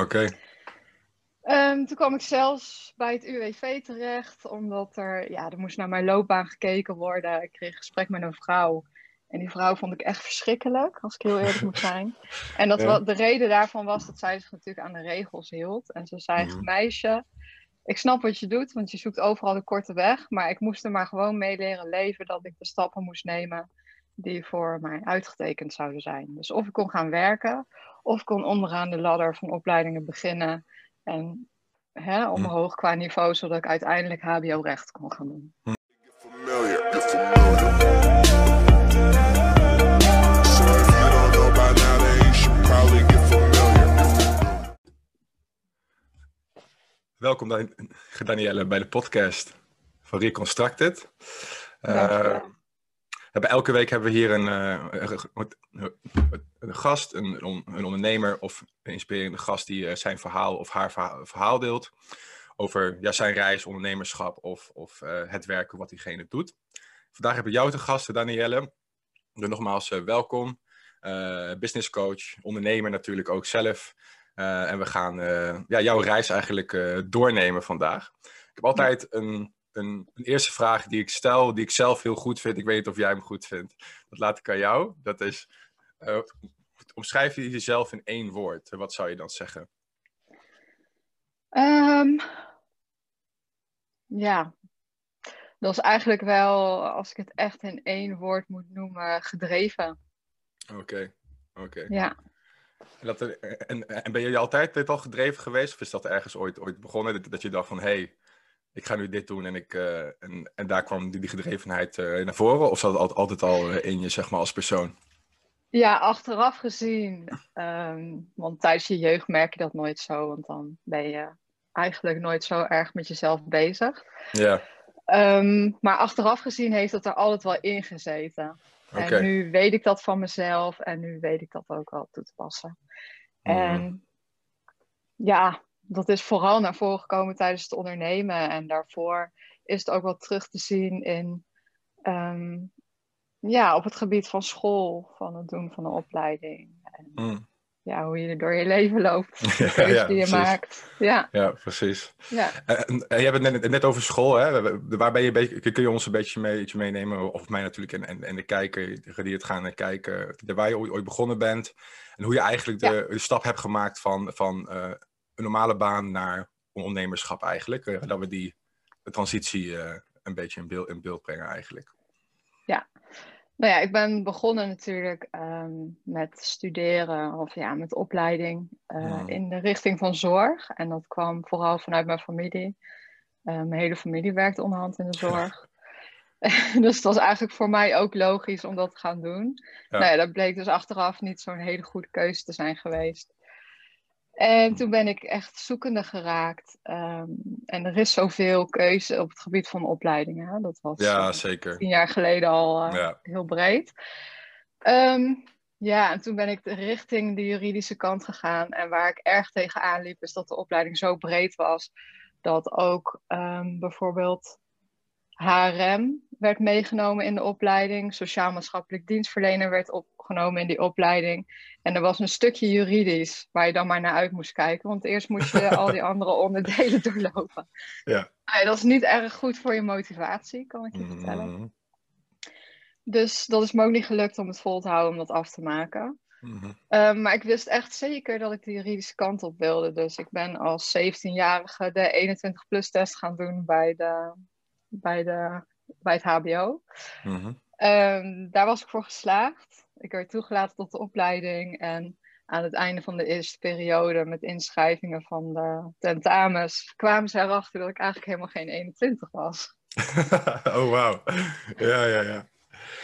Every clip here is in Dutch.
Oké. Ehm, toen kwam ik zelfs bij het UWV terecht, omdat er, ja, er moest naar mijn loopbaan gekeken worden. Ik kreeg een gesprek met een vrouw. En die vrouw vond ik echt verschrikkelijk, als ik heel eerlijk moet zijn. En dat, Ja. de reden daarvan was dat zij zich natuurlijk aan de regels hield. En ze zei, Mhm. meisje, ik snap wat je doet, want je zoekt overal de korte weg. Maar ik moest er maar gewoon mee leren leven dat ik de stappen moest nemen die voor mij uitgetekend zouden zijn. Dus of ik kon gaan werken, of ik kon onderaan de ladder van opleidingen beginnen. En hè, omhoog qua niveau, zodat ik uiteindelijk HBO-recht kon gaan doen. familiar. Welkom Dan- Danielle bij de podcast van Reconstructed. Hebben elke week hebben we hier een, eh, een, gast, een, een ondernemer of een inspirerende gast die eh, zijn verhaal of haar verha- verhaal deelt over ja, zijn reis, ondernemerschap of, of eh, het werken wat diegene doet. Vandaag heb ik jou te gast, Danielle. Dus nogmaals, welkom. Business coach, ondernemer natuurlijk ook zelf. En we gaan ja, jouw reis eigenlijk doornemen vandaag. Ik heb altijd een, een, een eerste vraag die ik stel, die ik zelf heel goed vind. Ik weet niet of jij hem goed vindt. Dat laat ik aan jou. Dat is, eh, omschrijf je jezelf in één woord. Wat zou je dan zeggen? Ehm, ja, dat is eigenlijk wel, als ik het echt in één woord moet noemen, gedreven. Oké, oké. Ja. En, dat, en, en ben je altijd dit al gedreven geweest? Of is dat ergens ooit, ooit begonnen? Dat, dat je dacht van, hé, hey, ik ga nu dit doen. En, ik, eh, en, en daar kwam die, die gedrevenheid eh, naar voren? Of zat het altijd, altijd al eh, in je, zeg maar, als persoon? Ja, achteraf gezien, ehm, want tijdens je jeugd merk je dat nooit zo, want dan ben je eigenlijk nooit zo erg met jezelf bezig. Ja, Ehm, maar achteraf gezien heeft het er altijd wel in gezeten. oké. En nu weet ik dat van mezelf en nu weet ik dat ook wel toe te passen. Mhm. En ja, dat is vooral naar voren gekomen tijdens het ondernemen. En daarvoor is het ook wel terug te zien in, ehm, ja, op het gebied van school, van het doen van een opleiding. En Mm. ja, hoe je er door je leven loopt, de ja, die je precies. maakt. Ja, Ja, precies. ja. En, en je hebt het net, net over school, hè? Waar ben je, beetje- kun je ons een beetje mee, iets meenemen, of mij natuurlijk, en, en, en de kijker die het gaan kijken, waar je ooit, ooit begonnen bent, en hoe je eigenlijk de, de stap hebt gemaakt van, van eh, een normale baan naar ondernemerschap eigenlijk, eh, dat we die de transitie eh, een beetje in beeld, in beeld brengen eigenlijk. Nou ja, ik ben begonnen natuurlijk ehm, met studeren of ja, met opleiding eh, Hmm. in de richting van zorg. En dat kwam vooral vanuit mijn familie. Mijn hele familie werkt onderhand in de zorg. dus het was eigenlijk voor mij ook logisch om dat te gaan doen. Ja. Nou ja, dat bleek dus achteraf niet zo'n hele goede keuze te zijn geweest. En toen ben ik echt zoekende geraakt. Ehm, en er is zoveel keuze op het gebied van opleidingen. Hè? Dat was Ja, eh, zeker. tien jaar geleden al eh, Ja. heel breed. Ehm, ja, en toen ben ik richting de juridische kant gegaan. En waar ik erg tegenaan liep, is dat de opleiding zo breed was. Dat ook ehm, bijvoorbeeld HRM werd meegenomen in de opleiding. Sociaal-maatschappelijk dienstverlener werd opgenomen in die opleiding. En er was een stukje juridisch waar je dan maar naar uit moest kijken. Want eerst moest je al die andere onderdelen doorlopen. Ja. Ja, dat is niet erg goed voor je motivatie, kan ik je vertellen. Mhm, Dus dat is me ook niet gelukt om het vol te houden om dat af te maken. mhm. Ehm, maar ik wist echt zeker dat ik de juridische kant op wilde. Dus ik ben als 17-jarige de 21-plus test gaan doen bij, de, bij, de, bij het HBO. Mhm. Ehm, daar was ik voor geslaagd. Ik werd toegelaten tot de opleiding. En aan het einde van de eerste periode met inschrijvingen van de tentamens kwamen ze erachter dat ik eigenlijk helemaal geen 21 was. oh, wauw. Ja, ja, ja.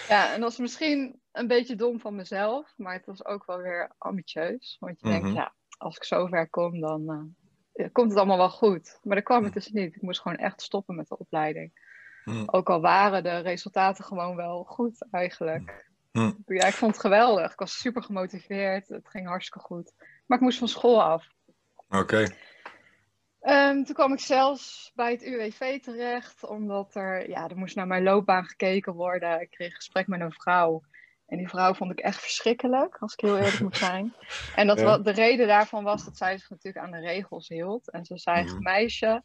Ja, en dat is misschien een beetje dom van mezelf, maar het was ook wel weer ambitieus. Want je denkt, Mhm. ja, als ik zo ver kom, dan eh, komt het allemaal wel goed. Maar dat kwam het dus niet. Ik moest gewoon echt stoppen met de opleiding. Mhm. Ook al waren de resultaten gewoon wel goed eigenlijk. Mhm. Ja, ik vond het geweldig. Ik was super gemotiveerd. Het ging hartstikke goed. Maar ik moest van school af. Oké. Ehm, toen kwam ik zelfs bij het UWV terecht, omdat er, ja, er moest naar mijn loopbaan gekeken worden. Ik kreeg een gesprek met een vrouw. En die vrouw vond ik echt verschrikkelijk, als ik heel eerlijk moet zijn. En dat Ja. de reden daarvan was dat zij zich natuurlijk aan de regels hield. En ze zei, meisje,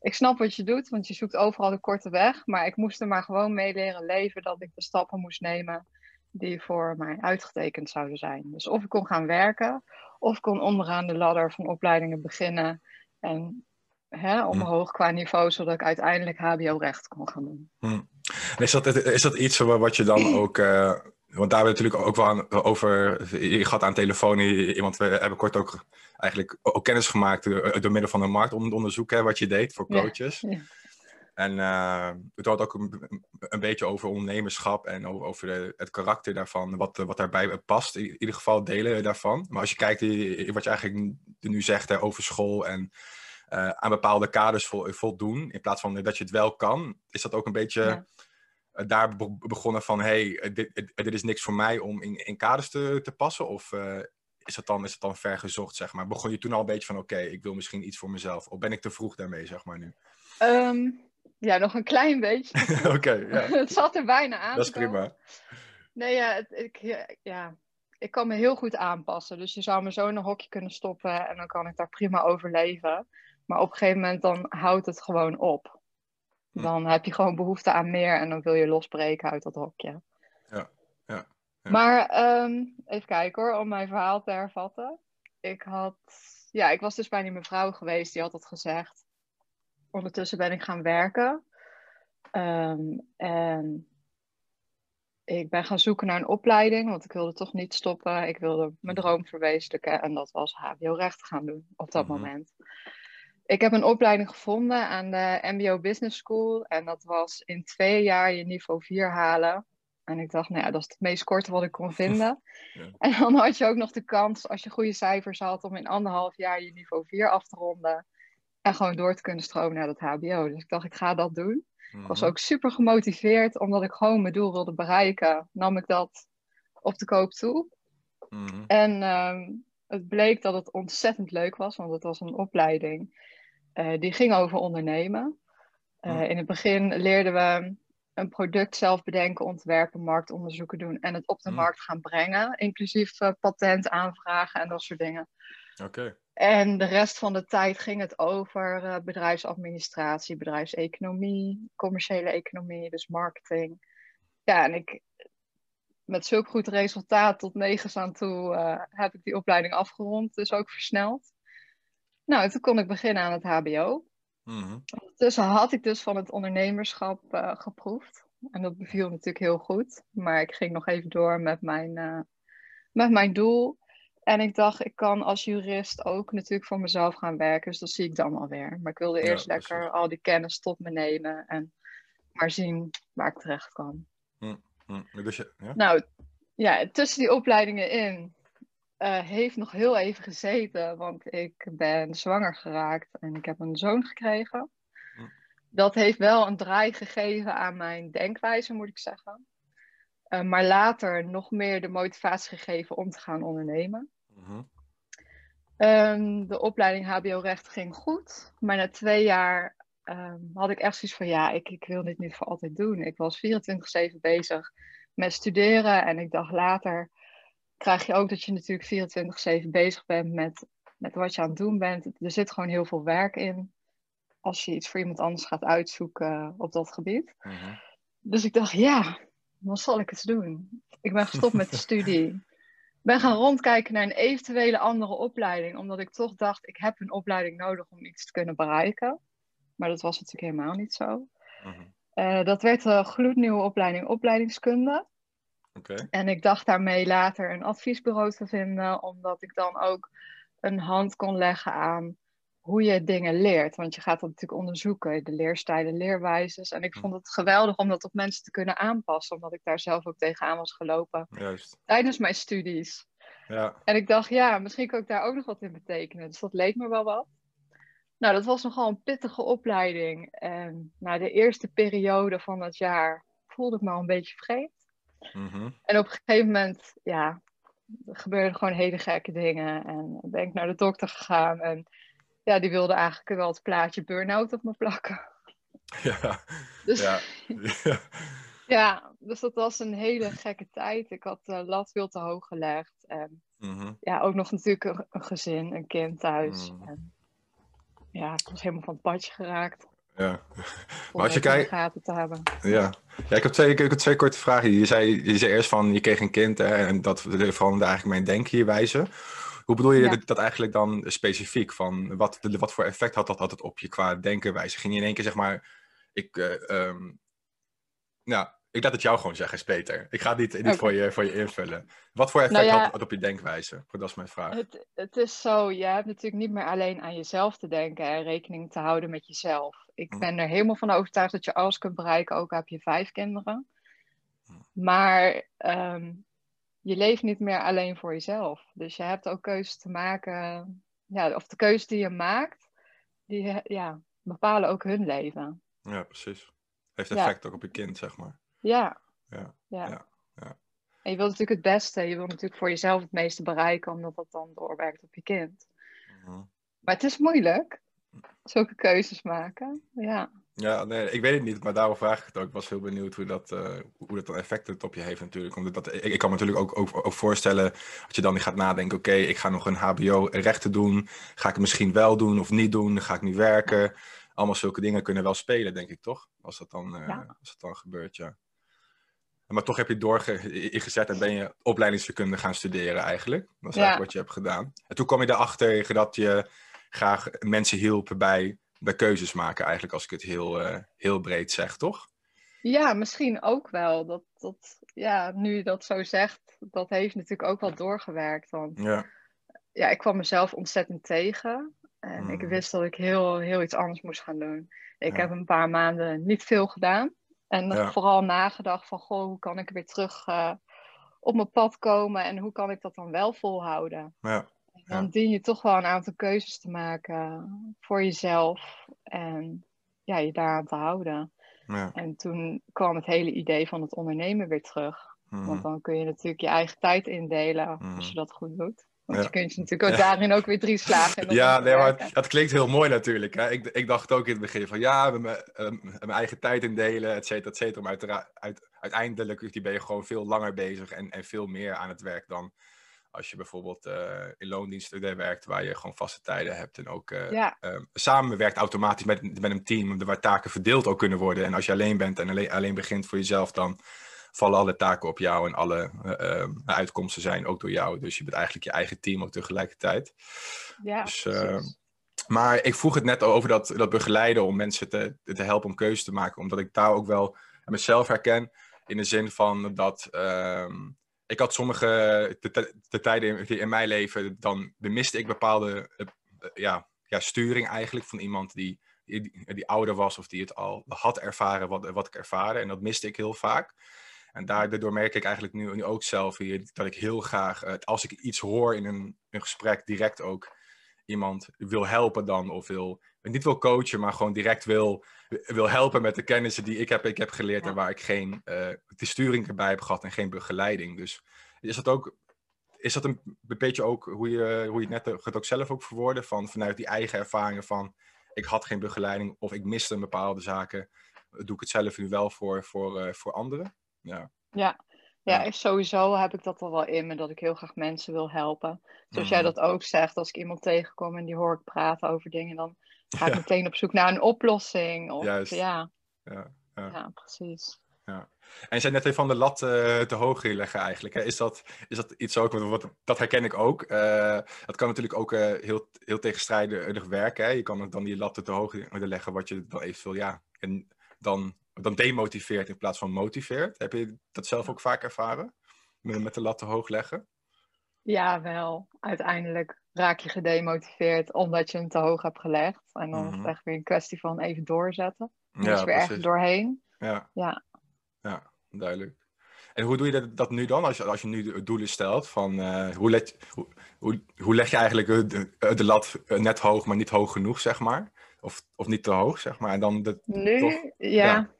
ik snap wat je doet, want je zoekt overal de korte weg. Maar ik moest er maar gewoon mee leren leven dat ik de stappen moest nemen die voor mij uitgetekend zouden zijn. Dus of ik kon gaan werken, of ik kon onderaan de ladder van opleidingen beginnen. En hè, omhoog qua niveau, zodat ik uiteindelijk HBO-recht kon gaan doen. En Is dat, is dat iets wa- wat je dan ook. eh, want daar hebben we natuurlijk ook wel aan, over. Je gaat aan telefoon. Iemand, we hebben kort ook eigenlijk ook kennis gemaakt door, door middel van een marktonderzoek. Hè, wat je deed voor Ja, coaches. ja. En eh, het had ook een, een beetje over ondernemerschap en over, over de, het karakter daarvan. Wat, wat daarbij past. In ieder geval delen daarvan. Maar als je kijkt i- wat je eigenlijk nu zegt hè, over school en. eh, aan bepaalde kaders vol, voldoen, in plaats van dat je het wel kan, is dat ook een beetje Ja. eh, daar be- begonnen van, hey, eh, dit, eh, dit is niks voor mij om in, in kaders te, te passen? Of eh, is, dat dan, is dat dan ver gezocht, zeg maar? Begon je toen al een beetje van, oké, ik wil misschien iets voor mezelf? Of ben ik te vroeg daarmee, zeg maar, nu? Ehm, ja, nog een klein beetje. oké, ja, het zat er bijna aan. dat is prima. Nee, ja, het- ik, ja, ik kan me heel goed aanpassen. Dus je zou me zo in een hokje kunnen stoppen en dan kan ik daar prima over leven. Maar op een gegeven moment dan houdt het gewoon op. Hm. Dan heb je gewoon behoefte aan meer en dan wil je losbreken uit dat hokje. Ja, ja, ja. Maar ehm, even kijken hoor, om mijn verhaal te hervatten. Ik had, ja, ik was dus bij die mevrouw geweest, die had dat gezegd. Ondertussen ben ik gaan werken. Ehm, en ik ben gaan zoeken naar een opleiding, want ik wilde toch niet stoppen. Ik wilde mijn droom verwezenlijken en dat was HBO-recht gaan doen op dat Mhm. moment. Ik heb een opleiding gevonden aan de MBO Business School en dat was in twee jaar je niveau 4 halen. En ik dacht, nou ja, dat is het meest korte wat ik kon vinden. Ja. En dan had je ook nog de kans, als je goede cijfers had, om in anderhalf jaar je niveau 4 af te ronden. En gewoon door te kunnen stromen naar dat HBO. Dus ik dacht, ik ga dat doen. Ik was Mhm. ook super gemotiveerd, omdat ik gewoon mijn doel wilde bereiken. Nam ik dat op de koop toe. Mhm. En ehm, het bleek dat het ontzettend leuk was, want het was een opleiding eh, die ging over ondernemen. Eh, Hm. In het begin leerden we een product zelf bedenken, ontwerpen, marktonderzoeken doen en het op de markt gaan brengen, inclusief eh, patent aanvragen en dat soort dingen. Oké. En de rest van de tijd ging het over eh, bedrijfsadministratie, bedrijfseconomie, commerciële economie, dus marketing. Ja, en ik, met zulk goed resultaat tot negens aan toe eh, heb ik die opleiding afgerond, dus ook versneld. Nou, toen kon ik beginnen aan het HBO. Mhm. Ondertussen had ik dus van het ondernemerschap eh, geproefd. En dat beviel natuurlijk heel goed. Maar ik ging nog even door met mijn, met mijn doel. En ik dacht, ik kan als jurist ook natuurlijk voor mezelf gaan werken. Dus dat zie ik dan alweer. Maar ik wilde eerst lekker al die kennis tot me nemen. En maar zien waar ik terecht kan. Hm. Dus je, ja? Nou, ja, tussen die opleidingen in eh, heeft nog heel even gezeten, want ik ben zwanger geraakt en ik heb een zoon gekregen. Hm. Dat heeft wel een draai gegeven aan mijn denkwijze, moet ik zeggen. Eh, maar later nog meer de motivatie gegeven om te gaan ondernemen. Mhm. Ehm, de opleiding HBO-recht ging goed, maar na twee jaar ehm, had ik echt zoiets van: ja, ik, ik wil dit niet voor altijd doen. Ik was 24-7 bezig met studeren en ik dacht later krijg je ook dat je natuurlijk 24-7 bezig bent met, met wat je aan het doen bent. Er zit gewoon heel veel werk in als je iets voor iemand anders gaat uitzoeken op dat gebied. Mhm. Dus ik dacht, ja, wat zal ik eens doen? Ik ben gestopt met de studie. Ik ben gaan rondkijken naar een eventuele andere opleiding, omdat ik toch dacht, ik heb een opleiding nodig om iets te kunnen bereiken. Maar dat was natuurlijk helemaal niet zo. Mhm. Eh, dat werd een gloednieuwe opleiding opleidingskunde. En ik dacht daarmee later een adviesbureau te vinden, omdat ik dan ook een hand kon leggen aan hoe je dingen leert. Want je gaat dat natuurlijk onderzoeken, de leerstijlen, leerwijzes. En ik vond het geweldig om dat op mensen te kunnen aanpassen, omdat ik daar zelf ook tegenaan was gelopen Juist. tijdens mijn studies. Ja. En ik dacht, ja, misschien kan ik daar ook nog wat in betekenen. Dus dat leek me wel wat. Nou, dat was nogal een pittige opleiding. En na de eerste periode van dat jaar voelde ik me al een beetje vreemd. Mhm. En op een gegeven moment, ja, er gebeurden gewoon hele gekke dingen. En ben ik naar de dokter gegaan. En ja, die wilde eigenlijk wel het plaatje burn-out op me plakken. Ja. Dus Ja. ja. Ja, dus dat was een hele gekke tijd. Ik had de lat veel te hoog gelegd. En Mhm. ja, ook nog natuurlijk een, een gezin, een kind thuis. Mm. En ja, ik was helemaal van het padje geraakt. Ja. Om als je kijkt- gaten te hebben. Ja. ja, ik heb twee, ik heb twee korte vragen. Je zei, je zei eerst van je kreeg een kind hè, en dat veranderde eigenlijk mijn denken hier wijzen. Hoe bedoel je Ja. dat, dat eigenlijk dan specifiek? Van wat, wat voor effect had dat, het op je qua denkenwijze? Ging je in één keer zeg maar, ik, nou, ik laat het jou gewoon zeggen, is beter. Ik ga het niet, voor, je, voor je invullen. Wat voor effect Nou ja, had het op je denkwijze? Dat is mijn vraag. Het, het is zo, je hebt natuurlijk niet meer alleen aan jezelf te denken en rekening te houden met jezelf. Ik Mm. ben er helemaal van overtuigd dat je alles kunt bereiken, ook al heb je vijf kinderen. Mm. Maar ehm, je leeft niet meer alleen voor jezelf. Dus je hebt ook keuzes te maken, ja, of de keuzes die je maakt, die ja, bepalen ook hun leven. Ja, precies. Heeft Ja. effect ook op je kind, zeg maar. Ja, Ja, ja. ja, ja. En je wilt natuurlijk het beste, je wilt natuurlijk voor jezelf het meeste bereiken, omdat dat dan doorwerkt op je kind. Mhm. Maar het is moeilijk, zulke keuzes maken. Ja. Ja, nee, ik weet het niet, maar daarom vraag ik het ook. Ik was heel benieuwd hoe dat, eh, hoe dat dan effect het op je heeft natuurlijk. Omdat dat, ik, ik kan me natuurlijk ook, ook, ook voorstellen, als je dan gaat nadenken, oké, ik ga nog een hbo rechten doen. Ga ik het misschien wel doen of niet doen? Ga ik nu werken? Allemaal zulke dingen kunnen wel spelen, denk ik, toch? Als dat dan, eh, Ja. als dat dan gebeurt, ja. Maar toch heb je doorgezet en ben je opleidingsverkunde gaan studeren eigenlijk. Dat is Ja. eigenlijk wat je hebt gedaan. En toen kwam je erachter dat je graag mensen hielp bij, bij keuzes maken, eigenlijk als ik het heel, eh, heel breed zeg, toch? ja, misschien ook wel. Dat, dat, ja, nu je dat zo zegt, dat heeft natuurlijk ook wel doorgewerkt. Want Ja, ja, ik kwam mezelf ontzettend tegen. En ik Mhm. wist dat ik heel, heel iets anders moest gaan doen. Ik Ja. heb een paar maanden niet veel gedaan. En Ja. vooral nagedacht van, goh, hoe kan ik weer terug eh, op mijn pad komen? En hoe kan ik dat dan wel volhouden? ja, Dan dien je toch wel een aantal keuzes te maken voor jezelf. En ja, je daaraan te houden. ja. En toen kwam het hele idee van het ondernemen weer terug. mhm. Want dan kun je natuurlijk je eigen tijd indelen Mhm. als je dat goed doet. Want Ja. je kunt je natuurlijk ook Ja. daarin ook weer drie slagen Ja, nee, maar dat klinkt heel mooi natuurlijk. Hè? Ik, ik dacht ook in het begin van ja, met mijn, eh, mijn eigen tijd indelen, et cetera, et cetera. Maar uitera- uit, uiteindelijk ben je gewoon veel langer bezig en, en veel meer aan het werk dan als je bijvoorbeeld eh, in loondiensten werkt, waar je gewoon vaste tijden hebt en ook eh, Ja, eh, samenwerkt automatisch met, met een team, waar taken verdeeld ook kunnen worden. En als je alleen bent en alleen, alleen begint voor jezelf, dan vallen alle taken op jou en alle eh, eh, uitkomsten zijn ook door jou. Dus je bent eigenlijk je eigen team ook tegelijkertijd. ja, Dus, eh, precies. Maar ik vroeg het net over dat, dat begeleiden om mensen te, te helpen om keuzes te maken. Omdat ik daar ook wel mezelf herken. In de zin van dat ehm, ik had sommige de, de tijden in, in mijn leven, dan miste ik bepaalde eh, eh, ja, ja, sturing eigenlijk van iemand die, die, ouder was of die het al had ervaren wat, wat ik ervaren. En dat miste ik heel vaak. En daardoor merk ik eigenlijk nu, nu ook zelf hier dat ik heel graag, eh, als ik iets hoor in een, een gesprek, direct ook iemand wil helpen dan. Of wil, niet wil coachen, maar gewoon direct wil, wil helpen met de kennissen die ik heb, ik heb geleerd. Ja. En waar ik geen eh, de sturing erbij heb gehad en geen begeleiding. Dus is dat ook, is dat een beetje ook hoe je, hoe je het net het ook zelf ook verwoordde? Van, vanuit die eigen ervaringen van ik had geen begeleiding of ik miste bepaalde zaken. Doe ik het zelf nu wel voor, voor, eh, voor anderen? Ja. ja. Ja. Ja, sowieso heb ik dat al wel in me, dat ik heel graag mensen wil helpen. Zoals jij Mhm. dat ook zegt, als ik iemand tegenkom en die hoor ik praten over dingen, dan ga ik Ja. meteen op zoek naar een oplossing. Of, Juist. Ja, Ja, ja. ja, precies. En je zei net even van de lat eh, te hoog leggen eigenlijk. Hè? Is, dat, is dat iets ook, wat, wat- dat herken ik ook. Eh, dat kan natuurlijk ook eh, heel, heel tegenstrijdig werken. Hè? Je kan dan die lat te hoog leggen, wat je dan eventueel ja, en dan, dan demotiveert in plaats van motiveert. Heb je dat zelf ook vaak ervaren? Met, de lat te hoog leggen? Ja, wel. Uiteindelijk raak je gedemotiveerd omdat je hem te hoog hebt gelegd. En dan is Mhm. het echt weer een kwestie van even doorzetten. Dan is Ja, er weer ergens doorheen. Ja. Ja. Ja, duidelijk. En hoe doe je dat, dat nu dan, als je, als je nu doelen stelt? Van, eh, hoe, let, hoe, hoe, hoe leg je eigenlijk de, de lat eh, net hoog, maar niet hoog genoeg, zeg maar? Of, of niet te hoog, zeg maar? En dan, de, Nu, Toch? ja. Ja.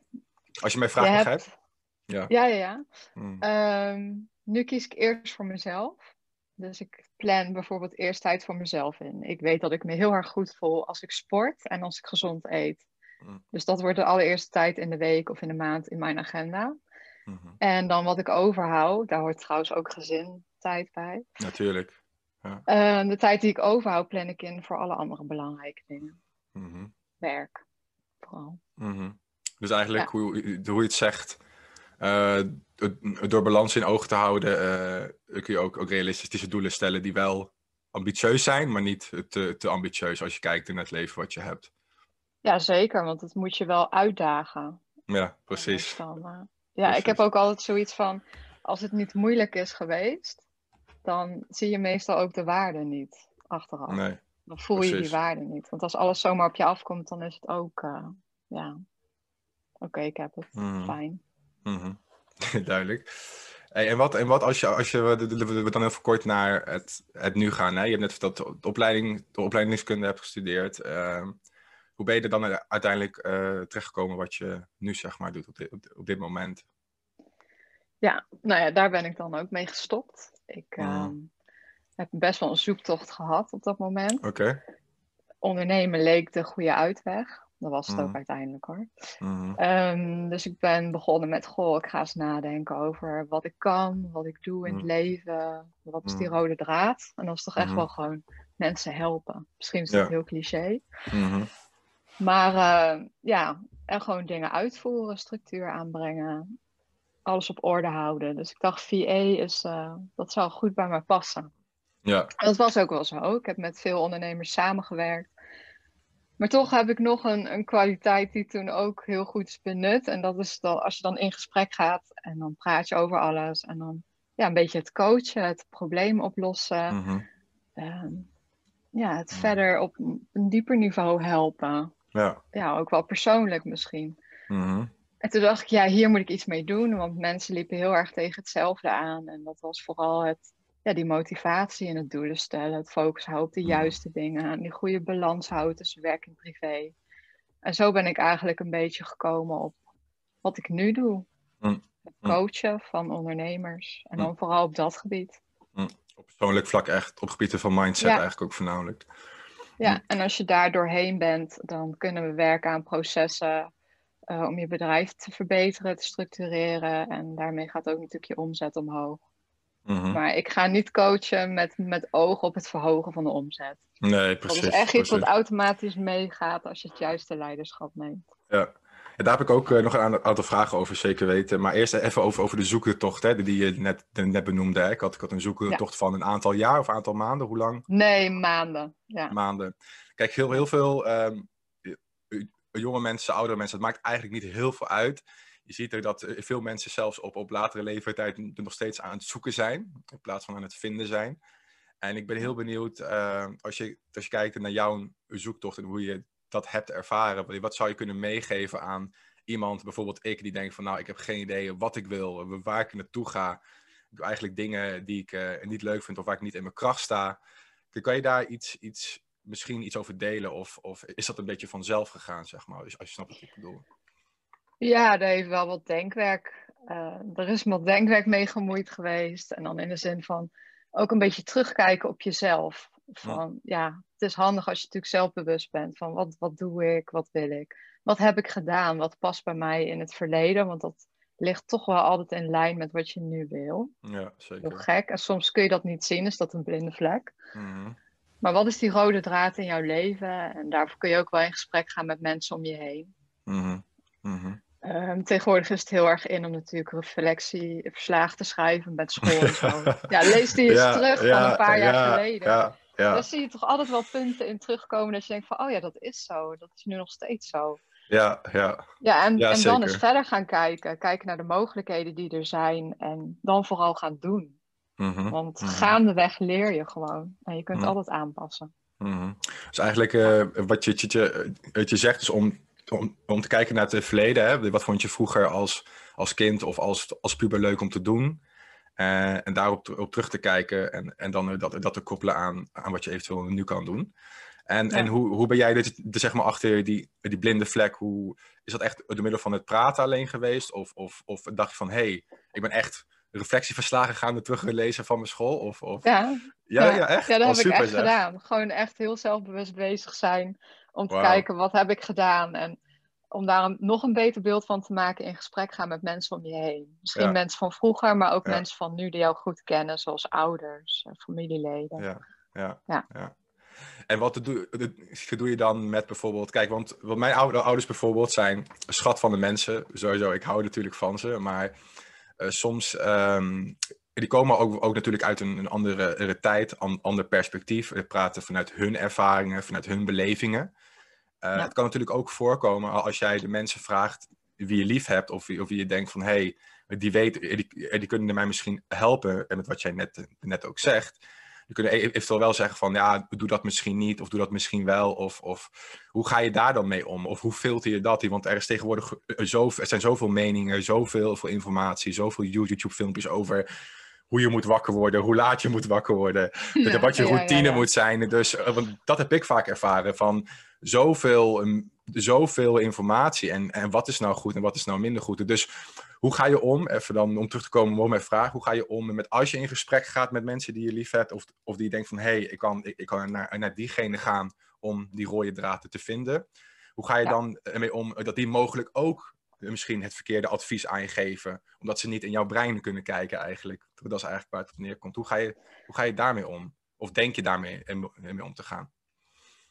Als je mijn vraag je begrijpt. hebt... Ja. Ja, ja, ja. Hmm. Ehm, nu kies ik eerst voor mezelf. Dus ik plan bijvoorbeeld eerst tijd voor mezelf in. Ik weet dat ik me heel erg goed voel als ik sport en als ik gezond eet. Mm. Dus dat wordt de allereerste tijd in de week of in de maand in mijn agenda. Mhm. En dan wat ik overhoud, daar hoort trouwens ook gezin tijd bij. Natuurlijk. Eh, de tijd die ik overhoud, plan ik in voor alle andere belangrijke dingen. Werk, vooral. Mhm. Dus eigenlijk hoe, hoe je het zegt, eh, door balans in oog te houden, eh, kun je ook, ook realistische doelen stellen die wel ambitieus zijn, maar niet te, te ambitieus als je kijkt in het leven wat je hebt. Ja, zeker, want het moet je wel uitdagen. Ja, precies. Dan, eh, ja, ik heb ook altijd zoiets van, als het niet moeilijk is geweest, dan zie je meestal ook de waarde niet achteraf. Nee. Dan voel je die waarde niet. Want als alles zomaar op je afkomt, dan is het ook, ja, oké, ik heb het, Mhm. fijn. Mhm. Duidelijk. Hey, en wat, en wat als je, als je we- dan even kort naar het, het nu gaan. Hè? Je hebt net verteld dat de opleiding, de opleidingskunde hebt gestudeerd. Ehm, hoe ben je er dan uiteindelijk eh terechtgekomen wat je nu zeg maar doet op dit, op, op dit moment? Ja, nou ja, daar ben ik dan ook mee gestopt. Ik Mhm. ehm, heb best wel een zoektocht gehad op dat moment. Oké. Ondernemen leek de goede uitweg. Dat was het ook Mhm. uiteindelijk hoor. Mhm. Ehm, dus ik ben begonnen met, goh, ik ga eens nadenken over wat ik kan, wat ik doe in het Mhm. leven. Wat is die rode draad? En dat is toch echt Mhm. wel gewoon mensen helpen. Misschien is dat Ja. heel cliché. Mhm. Maar eh, ja, en gewoon dingen uitvoeren, structuur aanbrengen, alles op orde houden. Dus ik dacht, VA is, eh, dat zou goed bij mij passen. Ja. En dat was ook wel zo. Ik heb met veel ondernemers samengewerkt. Maar toch heb ik nog een, een kwaliteit die toen ook heel goed is benut. En dat is dat als je dan in gesprek gaat en dan praat je over alles. En dan ja, een beetje het coachen, het probleem oplossen. Mhm. ehm, ja, het Mm. verder op een een dieper niveau helpen. Ja. Ja, ook wel persoonlijk misschien. Mhm. En toen dacht ik, ja, hier moet ik iets mee doen. Want mensen liepen heel erg tegen hetzelfde aan. En dat was vooral het, ja, die motivatie en het doelen stellen. Het focus houden op de Mm. juiste dingen. En die goede balans houden tussen werk en privé. En zo ben ik eigenlijk een beetje gekomen op wat ik nu doe. Mm. Het Mm. coachen van ondernemers. En dan vooral op dat gebied. Op persoonlijk vlak echt, op gebieden van mindset Ja. eigenlijk ook voornamelijk. Ja, en als je daar doorheen bent, dan kunnen we werken aan processen eh, om je bedrijf te verbeteren, te structureren. En daarmee gaat ook natuurlijk je omzet omhoog. Mhm. Maar ik ga niet coachen met, met oog op het verhogen van de omzet. Nee, precies. dat is echt iets wat automatisch meegaat als je het juiste leiderschap neemt. Ja. Ja, daar heb ik ook eh, nog een aantal- vragen over, zeker weten. Maar eerst even over, over de zoektocht, hè, die je net, net benoemde. Hè. Ik, had, ik had een zoektocht van een aantal jaar of een aantal maanden. Hoe lang? Nee, maanden. Ja. Maanden. Kijk, heel, heel veel ehm, eh, jonge mensen, oudere mensen, het maakt eigenlijk niet heel veel uit. Je ziet er dat eh, veel mensen zelfs op, op latere leeftijd nog steeds aan het zoeken zijn, in plaats van aan het vinden zijn. En ik ben heel benieuwd, eh, als, je, als je kijkt naar jouw zoektocht en hoe je dat hebt ervaren, wat- zou je kunnen meegeven aan iemand, bijvoorbeeld ik, die denkt van nou, ik heb geen idee wat ik wil, waar ik naartoe ga. Ik doe eigenlijk dingen die ik eh, niet leuk vind of waar ik niet in mijn kracht sta. Kan je daar iets, iets, misschien iets over delen? Of, of is dat een beetje vanzelf gegaan, zeg maar? Als je snapt wat ik bedoel. Ja, daar heeft wel wat denkwerk. eh, er is wat denkwerk mee gemoeid geweest. En dan in de zin van ook een beetje terugkijken op jezelf. Van ja, het is handig als je natuurlijk zelfbewust bent van wat, wat doe ik, wat wil ik, wat heb ik gedaan, wat past bij mij in het verleden. Want dat ligt toch wel altijd in lijn met wat je nu wil. Ja, Heel zeker. gek. En soms kun je dat niet zien, is dat een blinde vlek. Mhm. Maar wat is die rode draad in jouw leven? En daarvoor kun je ook wel in gesprek gaan met mensen om je heen. Mhm. Mhm. Ehm, tegenwoordig is het heel erg in om natuurlijk reflectieverslagen te schrijven met school en zo. Ja, lees die eens Ja, terug van een paar jaar ja, geleden. Daar zie je toch altijd wel punten in terugkomen dat je denkt van, oh ja, dat is zo. Dat is nu nog steeds zo. ja, ja. Ja, en, Ja, en dan eens verder gaan kijken. Kijken naar de mogelijkheden die er zijn. En dan vooral gaan doen. Mhm. Want Mhm. gaandeweg leer je gewoon. En je kunt Mhm. altijd aanpassen. Mhm. Dus eigenlijk eh, wat, je, je, wat je zegt is om, om, om te kijken naar het verleden. Hè? Wat vond je vroeger als, als kind of als, als puber leuk om te doen? Eh, en daarop op terug te kijken en, en dan eh, dat, dat te koppelen aan, aan wat je eventueel nu kan doen. En, Ja. en hoe, hoe ben jij dus zeg maar achter die, die blinde vlek? Hoe, is dat echt door middel van het praten alleen geweest? Of, of, of dacht je van, hé, hey, ik ben echt reflectieverslagen gaande teruggelezen van mijn school? Of, of... Ja, Ja, ja, echt? Ja, dat Oh, heb ik echt zeg. gedaan. Gewoon echt heel zelfbewust bezig zijn. Om te kijken, wat heb ik gedaan? En om daar een, nog een beter beeld van te maken, in gesprek gaan met mensen om je heen. Misschien Ja. mensen van vroeger, maar ook Ja. mensen van nu die jou goed kennen, zoals ouders, en familieleden. Ja, ja, Ja. ja. En wat doe, doe- je dan met bijvoorbeeld... Kijk, want wat mijn oude, ouders bijvoorbeeld zijn schat van de mensen. Sowieso, ik hou natuurlijk van ze. Maar eh, soms... ehm, die komen ook, ook natuurlijk uit een, een andere, andere tijd, een ander perspectief. We praten vanuit hun ervaringen, vanuit hun belevingen. Eh, Ja. Het kan natuurlijk ook voorkomen als jij de mensen vraagt wie je lief hebt... of, wie- of wie je denkt van... Hey, die, weet, die, die kunnen mij misschien helpen. En met wat jij net, net ook zegt. Je kunnen e- eventueel wel zeggen van ja, doe dat misschien niet, of doe dat misschien wel. Of, of hoe ga je daar dan mee om? Of hoe filter je dat? Want er is tegenwoordig eh, zoveel, er zijn zoveel meningen, zoveel veel informatie, zoveel YouTube-filmpjes over hoe je moet wakker worden, hoe laat je moet wakker worden, Ja, wat je routine ja. moet zijn. Dus eh, want dat heb ik vaak ervaren van zoveel, ehm, zoveel informatie en, en wat is nou goed en wat is nou minder goed. Dus hoe ga je om, even dan om terug te komen op mijn vraag, hoe ga je om met als je in gesprek gaat met mensen die je lief hebt of, of die je denkt van hé, hey, ik kan, ik, ik kan naar, naar diegene gaan om die rode draden te vinden. Hoe ga je Ja. dan ermee om dat die mogelijk ook misschien het verkeerde advies aan je geven, omdat ze niet in jouw brein kunnen kijken eigenlijk. Dat is eigenlijk waar het op neerkomt. Hoe ga je, hoe ga je daarmee om? Of denk je daarmee mee om te gaan?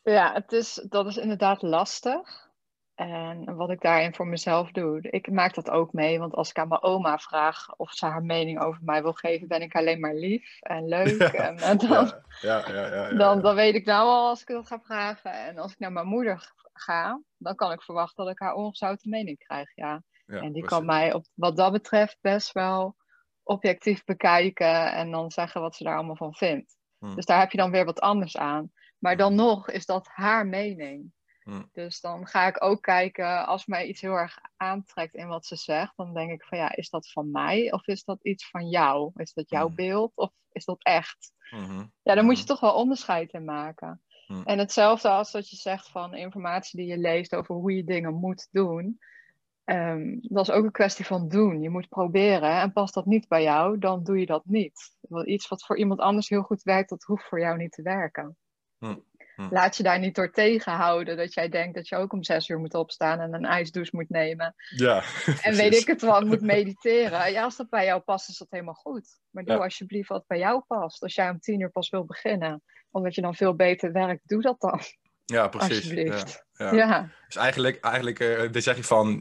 Ja, het is, dat is inderdaad lastig. En wat ik daarin voor mezelf doe, ik maak dat ook mee. Want als ik aan mijn oma vraag of ze haar mening over mij wil geven, ben ik alleen maar lief en leuk. En, en dan, Ja, ja, ja, ja, ja, dan, dan weet ik nou al als ik dat ga vragen. En als ik naar mijn moeder ga, dan kan ik verwachten dat ik haar ongezouten mening krijg. Ja. Ja, en die precies. kan mij op, wat dat betreft best wel objectief bekijken en dan zeggen wat ze daar allemaal van vindt. Hmm. Dus daar heb je dan weer wat anders aan. Maar dan Hmm. nog is dat haar mening. Hmm. Dus dan ga ik ook kijken, als mij iets heel erg aantrekt in wat ze zegt, dan denk ik van ja, is dat van mij of is dat iets van jou? Is dat jouw Hmm. beeld of is dat echt? Mhm. Ja, daar moet je Mhm. toch wel onderscheid in maken. Hmm. En hetzelfde als dat je zegt van informatie die je leest over hoe je dingen moet doen. Ehm, dat is ook een kwestie van doen. Je moet proberen. En past dat niet bij jou, dan doe je dat niet. Want iets wat voor iemand anders heel goed werkt, dat hoeft voor jou niet te werken. Hmm. Laat je daar niet door tegenhouden dat jij denkt dat je ook om zes uur moet opstaan en een ijsdouche moet nemen. Ja, En weet ik het wel, moet mediteren. Ja, als dat bij jou past, is dat helemaal goed. Maar doe Ja. alsjeblieft wat bij jou past. Als jij om tien uur pas wil beginnen, omdat je dan veel beter werkt, doe dat dan. Ja, precies. Alsjeblieft. Ja, Ja, ja. Dus eigenlijk, eigenlijk dit zeg je van,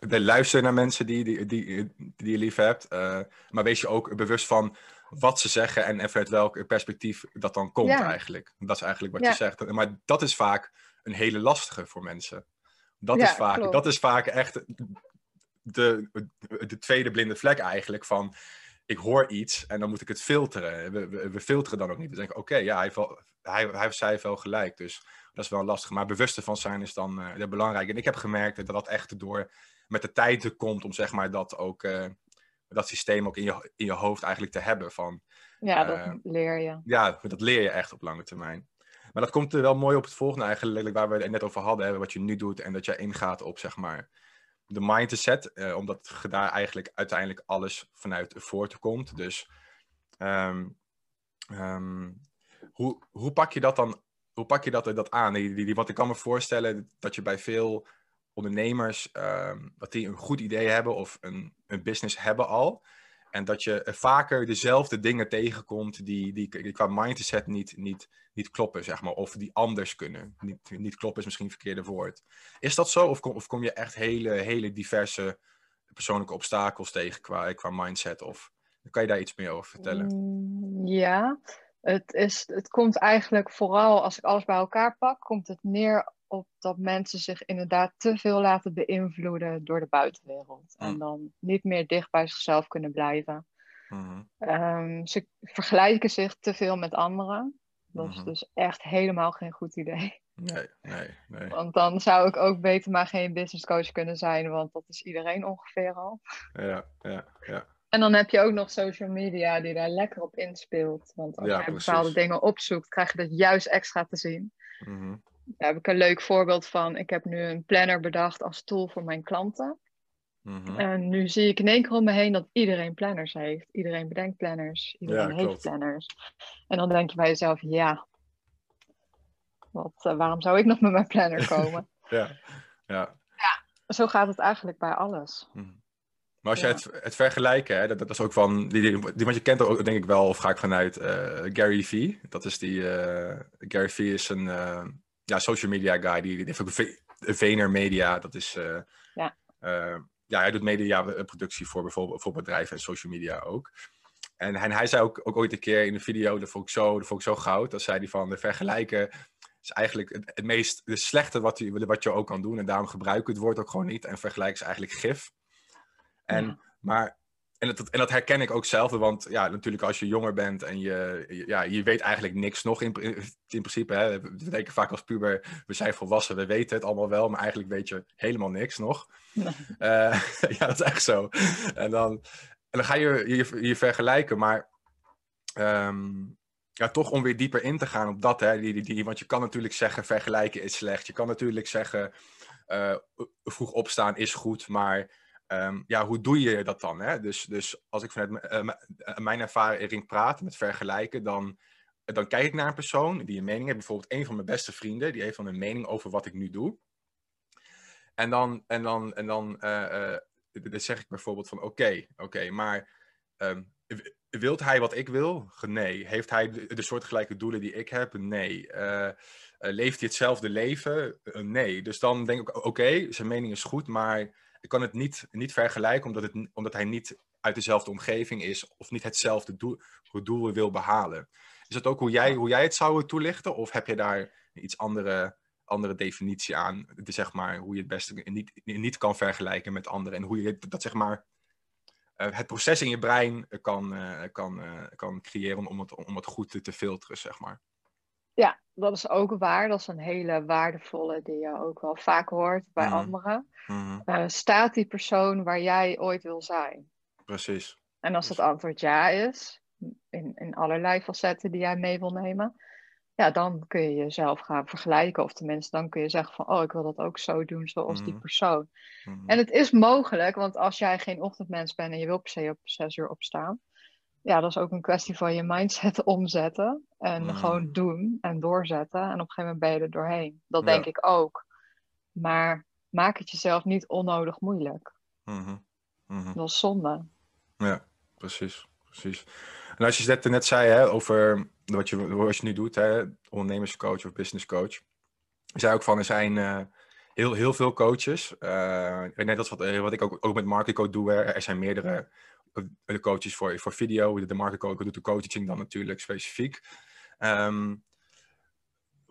de luister naar mensen die, die, die, die je lief hebt. eh, maar wees je ook bewust van wat ze zeggen en even uit welk perspectief dat dan komt Ja. eigenlijk. Dat is eigenlijk wat je zegt. Maar dat is vaak een hele lastige voor mensen. Dat, is, vaak, klopt. dat is vaak echt de, de tweede blinde vlek eigenlijk van... Ik hoor iets en dan moet ik het filteren. We, we, we filteren dan ook niet. We denken, oké, ja, hij, heeft wel, hij, hij zij heeft wel gelijk. Dus dat is wel lastig. Maar bewust ervan zijn is dan eh, belangrijk. En ik heb gemerkt dat dat echt door met de tijd komt om zeg maar dat ook eh, dat systeem ook in je, in je hoofd eigenlijk te hebben. Van ja dat Eh, leer je. ja, dat leer je echt op lange termijn. Maar dat komt er wel mooi op het volgende eigenlijk, waar we het net over hadden, hè, wat je nu doet en dat jij ingaat op zeg maar de mindset, eh, omdat daar eigenlijk uiteindelijk alles vanuit voortkomt. Dus ehm, ehm, hoe, hoe pak je dat dan hoe pak je dat, dat aan? Die, die, want ik kan me voorstellen dat je bij veel ondernemers, dat die een goed idee hebben of een, een business hebben al. En dat je vaker dezelfde dingen tegenkomt die, die, qua mindset niet, niet, niet kloppen, zeg maar. Of die anders kunnen. Niet, niet kloppen is misschien het verkeerde woord. Is dat zo? Of kom, of kom je echt hele, hele diverse persoonlijke obstakels tegen qua, qua mindset? Of kan je daar iets meer over vertellen? Mm, Ja, het, is, het komt eigenlijk vooral, als ik alles bij elkaar pak, komt het neer op dat mensen zich inderdaad te veel laten beïnvloeden door de buitenwereld. En Mm. dan niet meer dicht bij zichzelf kunnen blijven. Mhm. Ehm, ze vergelijken zich te veel met anderen. Dat is Mhm. dus echt helemaal geen goed idee. Nee, nee, nee. Want dan zou ik ook beter maar geen business coach kunnen zijn, want dat is iedereen ongeveer al. Ja, ja, ja. En dan heb je ook nog social media die daar lekker op inspeelt. Want als Ja, je precies. bepaalde dingen opzoekt, krijg je dat juist extra te zien. Mhm. Daar heb ik een leuk voorbeeld van. Ik heb nu een planner bedacht als tool voor mijn klanten. Mhm. En nu zie ik in één keer om me heen dat iedereen planners heeft. Iedereen bedenkt planners. Iedereen Ja, heeft klopt. planners. En dan denk je bij jezelf, ja, wat, eh, waarom zou ik nog met mijn planner komen? Ja, ja. zo gaat het eigenlijk bij alles. Mhm. Maar als je het, het vergelijken, hè, dat, dat is ook van, die, die, die, want je kent ook denk ik wel, of ga ik vanuit eh, Gary Vee. Dat is die, eh, Gary Vee is een eh, ja, social media guy, die, die heeft ook Ve- Vayner Media, dat is, Ja. ja, hij doet mediaproductie voor bijvoorbeeld voor bedrijven en social media ook. En hij, hij zei ook, ook ooit een keer in een video, dat vond ik zo, dat vond ik zo goud, dat zei hij van, de vergelijken is eigenlijk het, het meest de slechte wat je, wat je ook kan doen. En daarom gebruik ik het woord ook gewoon niet. En vergelijken is eigenlijk gif. En, Ja. maar, en, dat, en dat herken ik ook zelf. Want ja, natuurlijk als je jonger bent en je, ja, je weet eigenlijk niks nog in, in principe. Hè. We denken vaak als puber, we zijn volwassen, we weten het allemaal wel. Maar eigenlijk weet je helemaal niks nog. Nee. Eh, ja, dat is echt zo. En dan, en dan ga je je, je vergelijken, maar ehm, ja, toch om weer dieper in te gaan op dat, hè, die, die, die, want je kan natuurlijk zeggen vergelijken is slecht. Je kan natuurlijk zeggen eh, vroeg opstaan is goed, maar ehm, ja, hoe doe je dat dan? Hè? Dus, dus als ik vanuit eh, eh, mijn ervaring praat met vergelijken, dan, dan kijk ik naar een persoon die een mening heeft. Bijvoorbeeld een van mijn beste vrienden, die heeft dan een mening over wat ik nu doe. En dan, en dan, en dan, eh, eh, dan zeg ik bijvoorbeeld van oké, oké, maar w- wilt hij wat ik wil? Nee. Heeft hij de, de soortgelijke doelen die ik heb? Nee. Eh, eh, leeft hij hetzelfde leven? Eh, nee. Dus dan denk ik, oké, zijn mening is goed, maar ik kan het niet, niet vergelijken omdat, het, omdat hij niet uit dezelfde omgeving is of niet hetzelfde doel, doel wil behalen. Is dat ook hoe jij, hoe jij het zou toelichten? Of heb je daar iets andere, andere definitie aan? De, zeg maar, hoe je het beste niet, niet kan vergelijken met anderen en hoe je dat zeg maar eh, het proces in je brein kan, eh, kan, eh, kan creëren om, om, het, om het goed te, te filteren, zeg maar. Ja, dat is ook waar. Dat is een hele waardevolle die je ook wel vaak hoort bij Mhm. anderen. Mhm, Eh, staat die persoon waar jij ooit wil zijn? Precies. En als het antwoord ja is, in, in allerlei facetten die jij mee wil nemen, ja, dan kun je jezelf gaan vergelijken. Of tenminste, dan kun je zeggen van, oh, ik wil dat ook zo doen zoals die Mhm. persoon. En het is mogelijk, want als jij geen ochtendmens bent en je wil per se op zes uur opstaan, ja, dat is ook een kwestie van je mindset omzetten en Mhm. gewoon doen en doorzetten. En op een gegeven moment ben je er doorheen. Dat Ja. denk ik ook. Maar maak het jezelf niet onnodig moeilijk. mhm, mhm. Dat is zonde. Ja, precies. precies. En als je net, net zei hè, over wat je, wat je nu doet, hè, ondernemerscoach of businesscoach. Je zei ook van, er zijn eh, heel, heel veel coaches. Eh, ik weet net als wat, eh, wat ik ook, ook met marketing doe. Er zijn meerdere eh, coaches voor, voor video. De, marketing doet de coaching dan natuurlijk specifiek. Ehm,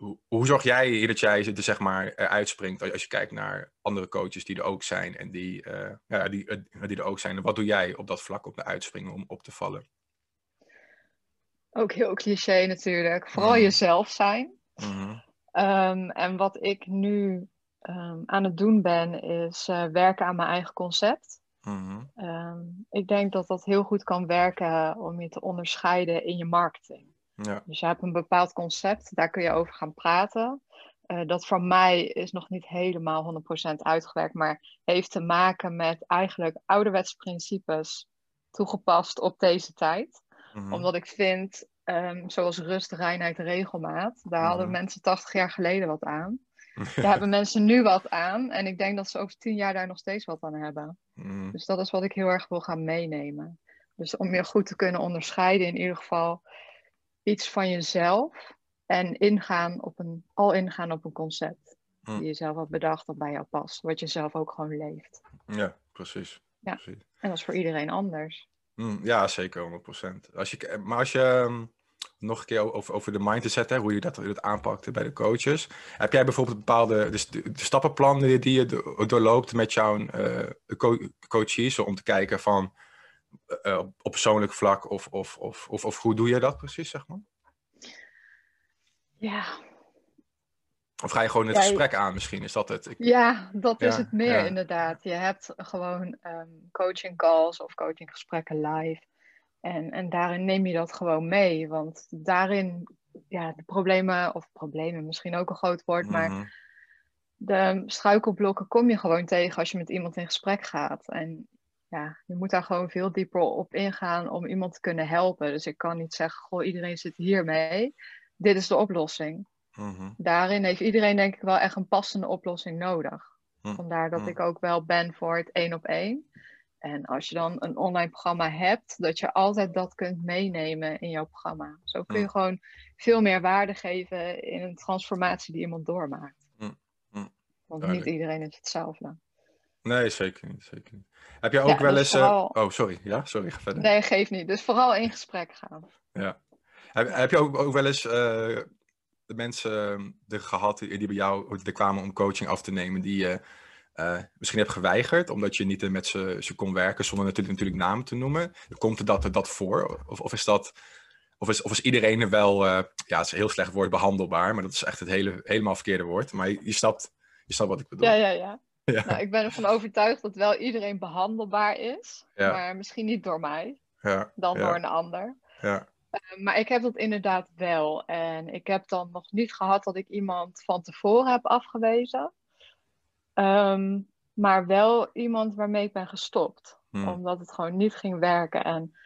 hoe, hoe zorg jij hier dat jij er, zeg maar, eruit springt als je kijkt naar andere coaches die er ook zijn en die, eh, ja, die, eh, die er ook zijn? En wat doe jij op dat vlak op de uitspringen om op te vallen? Ook heel cliché natuurlijk. Vooral Mhm. jezelf zijn. Mhm, Ehm, en wat ik nu ehm, aan het doen ben, is eh, werken aan mijn eigen concept. mhm, Ehm, ik denk dat dat heel goed kan werken om je te onderscheiden in je marketing. Ja. Dus je hebt een bepaald concept, daar kun je over gaan praten. Eh, dat voor mij is nog niet helemaal 100% uitgewerkt, maar heeft te maken met eigenlijk ouderwetse principes toegepast op deze tijd. mhm, Omdat ik vind, ehm, zoals rust, reinheid, regelmaat, daar hadden Mhm. mensen 80 jaar geleden wat aan. Daar hebben mensen nu wat aan. En ik denk dat ze over 10 jaar daar nog steeds wat aan hebben. mhm, Dus dat is wat ik heel erg wil gaan meenemen. Dus om je goed te kunnen onderscheiden, in ieder geval iets van jezelf. En ingaan op een, al ingaan op een concept. Die je zelf had bedacht dat bij jou past. Wat je zelf ook gewoon leeft. Ja, precies. Ja. precies. En dat is voor iedereen anders. Mm, ja, zeker, 100%. Als je, maar als je ehm, nog een keer over, over de mindset, hè, hoe je dat, dat aanpakt bij de coaches. Heb jij bijvoorbeeld bepaalde de, de, de stappenplan die, je do- doorloopt met jouw co- coaches om te kijken van eh, op, persoonlijk vlak of, of, of, of, of hoe doe je dat precies, zeg maar? Ja, Of ga je gewoon het Ja, gesprek aan misschien? Is dat het? Ik- Ja, dat is het meer ja. inderdaad. Je hebt gewoon ehm, coaching calls of coachinggesprekken live. En, en daarin neem je dat gewoon mee. Want daarin, ja, de problemen, of problemen misschien ook een groot woord, maar Mhm, de struikelblokken kom je gewoon tegen als je met iemand in gesprek gaat. En ja, je moet daar gewoon veel dieper op ingaan om iemand te kunnen helpen. Dus ik kan niet zeggen, goh, iedereen zit hiermee. Dit is de oplossing. mhm, Daarin heeft iedereen denk ik wel echt een passende oplossing nodig. Hm, Vandaar dat ik ook wel ben voor het één op één. En als je dan een online programma hebt, dat je altijd dat kunt meenemen in jouw programma. Zo kun je Hm. gewoon veel meer waarde geven in een transformatie die iemand doormaakt. Hm, hm. Want Duidelijk. niet iedereen is hetzelfde. Nee, zeker niet. Zeker niet. Heb jij ook Ja, wel dus eens... eh, vooral- Oh, sorry. Ja, sorry. Ga verder. Nee, geef niet. Dus vooral in gesprek gaan. Ja. Heb, heb je ook, ook wel eens eh, de mensen eh, er gehad die, die bij jou er kwamen om coaching af te nemen, die je eh, misschien hebt geweigerd, omdat je niet met ze, ze kon werken, zonder natuurlijk, natuurlijk namen te noemen? Komt er dat, dat voor? Of, of is dat... Of is, of is iedereen er wel, eh, ja, het is een heel slecht woord, behandelbaar, maar dat is echt het hele, helemaal verkeerde woord. Maar je, je, snapt, je snapt wat ik bedoel. Ja, ja, ja. Ja. Nou, ik ben ervan overtuigd dat wel iedereen behandelbaar is. Ja. Maar misschien niet door mij, ja, dan door een ander. ja. Eh, Maar ik heb dat inderdaad wel. En ik heb dan nog niet gehad dat ik iemand van tevoren heb afgewezen. Ehm, maar wel iemand waarmee ik ben gestopt. Hm. Omdat het gewoon niet ging werken. En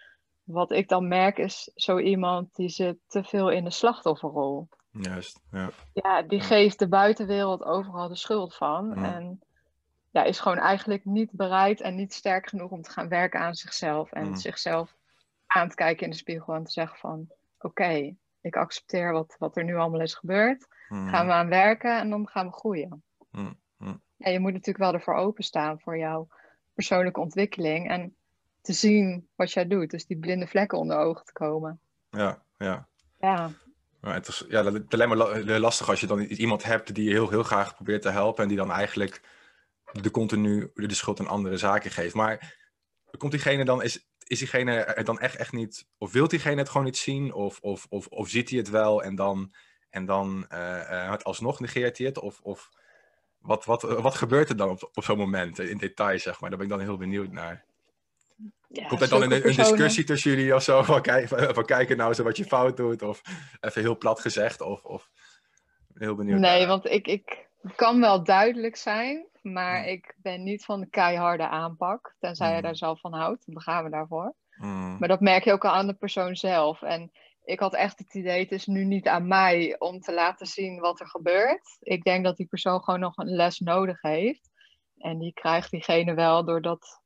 wat ik dan merk is zo iemand die zit te veel in de slachtofferrol. Juist, ja. Ja, die Ja. geeft de buitenwereld overal de schuld van. Ja. En ja, is gewoon eigenlijk niet bereid en niet sterk genoeg om te gaan werken aan zichzelf. En Mm. zichzelf aan te kijken in de spiegel en te zeggen van... Oké, ik accepteer wat, wat er nu allemaal is gebeurd. Gaan we aan werken en dan gaan we groeien. Ja, je moet natuurlijk wel ervoor openstaan voor jouw persoonlijke ontwikkeling. En te zien wat jij doet. Dus die blinde vlekken onder ogen te komen. Ja, ja. Ja, Maar het is ja, dat is alleen maar la- lastig als je dan iemand hebt die je heel, heel graag probeert te helpen en die dan eigenlijk de continu de schuld aan andere zaken geeft. Maar komt diegene dan, is, is diegene er dan echt, echt niet, of wil diegene het gewoon niet zien, of, of, of, of ziet hij het wel en dan, en dan het alsnog negeert hij het? Of, of wat, wat, wat gebeurt er dan op, op zo'n moment in detail, zeg maar? Daar ben ik dan heel benieuwd naar. ja Komt er dan een, een discussie tussen jullie of zo? Van, kijk, van kijken nou eens wat je fout doet. Of even heel plat gezegd. Of, of heel benieuwd. Nee, naar. want ik, ik kan wel duidelijk zijn, maar Hmm. ik ben niet van de keiharde aanpak. Tenzij je Hmm. daar zelf van houdt, dan gaan we daarvoor. Mm, Maar dat merk je ook al aan de persoon zelf. En ik had echt het idee, het is nu niet aan mij om te laten zien wat er gebeurt. Ik denk dat die persoon gewoon nog een les nodig heeft. En die krijgt diegene wel doordat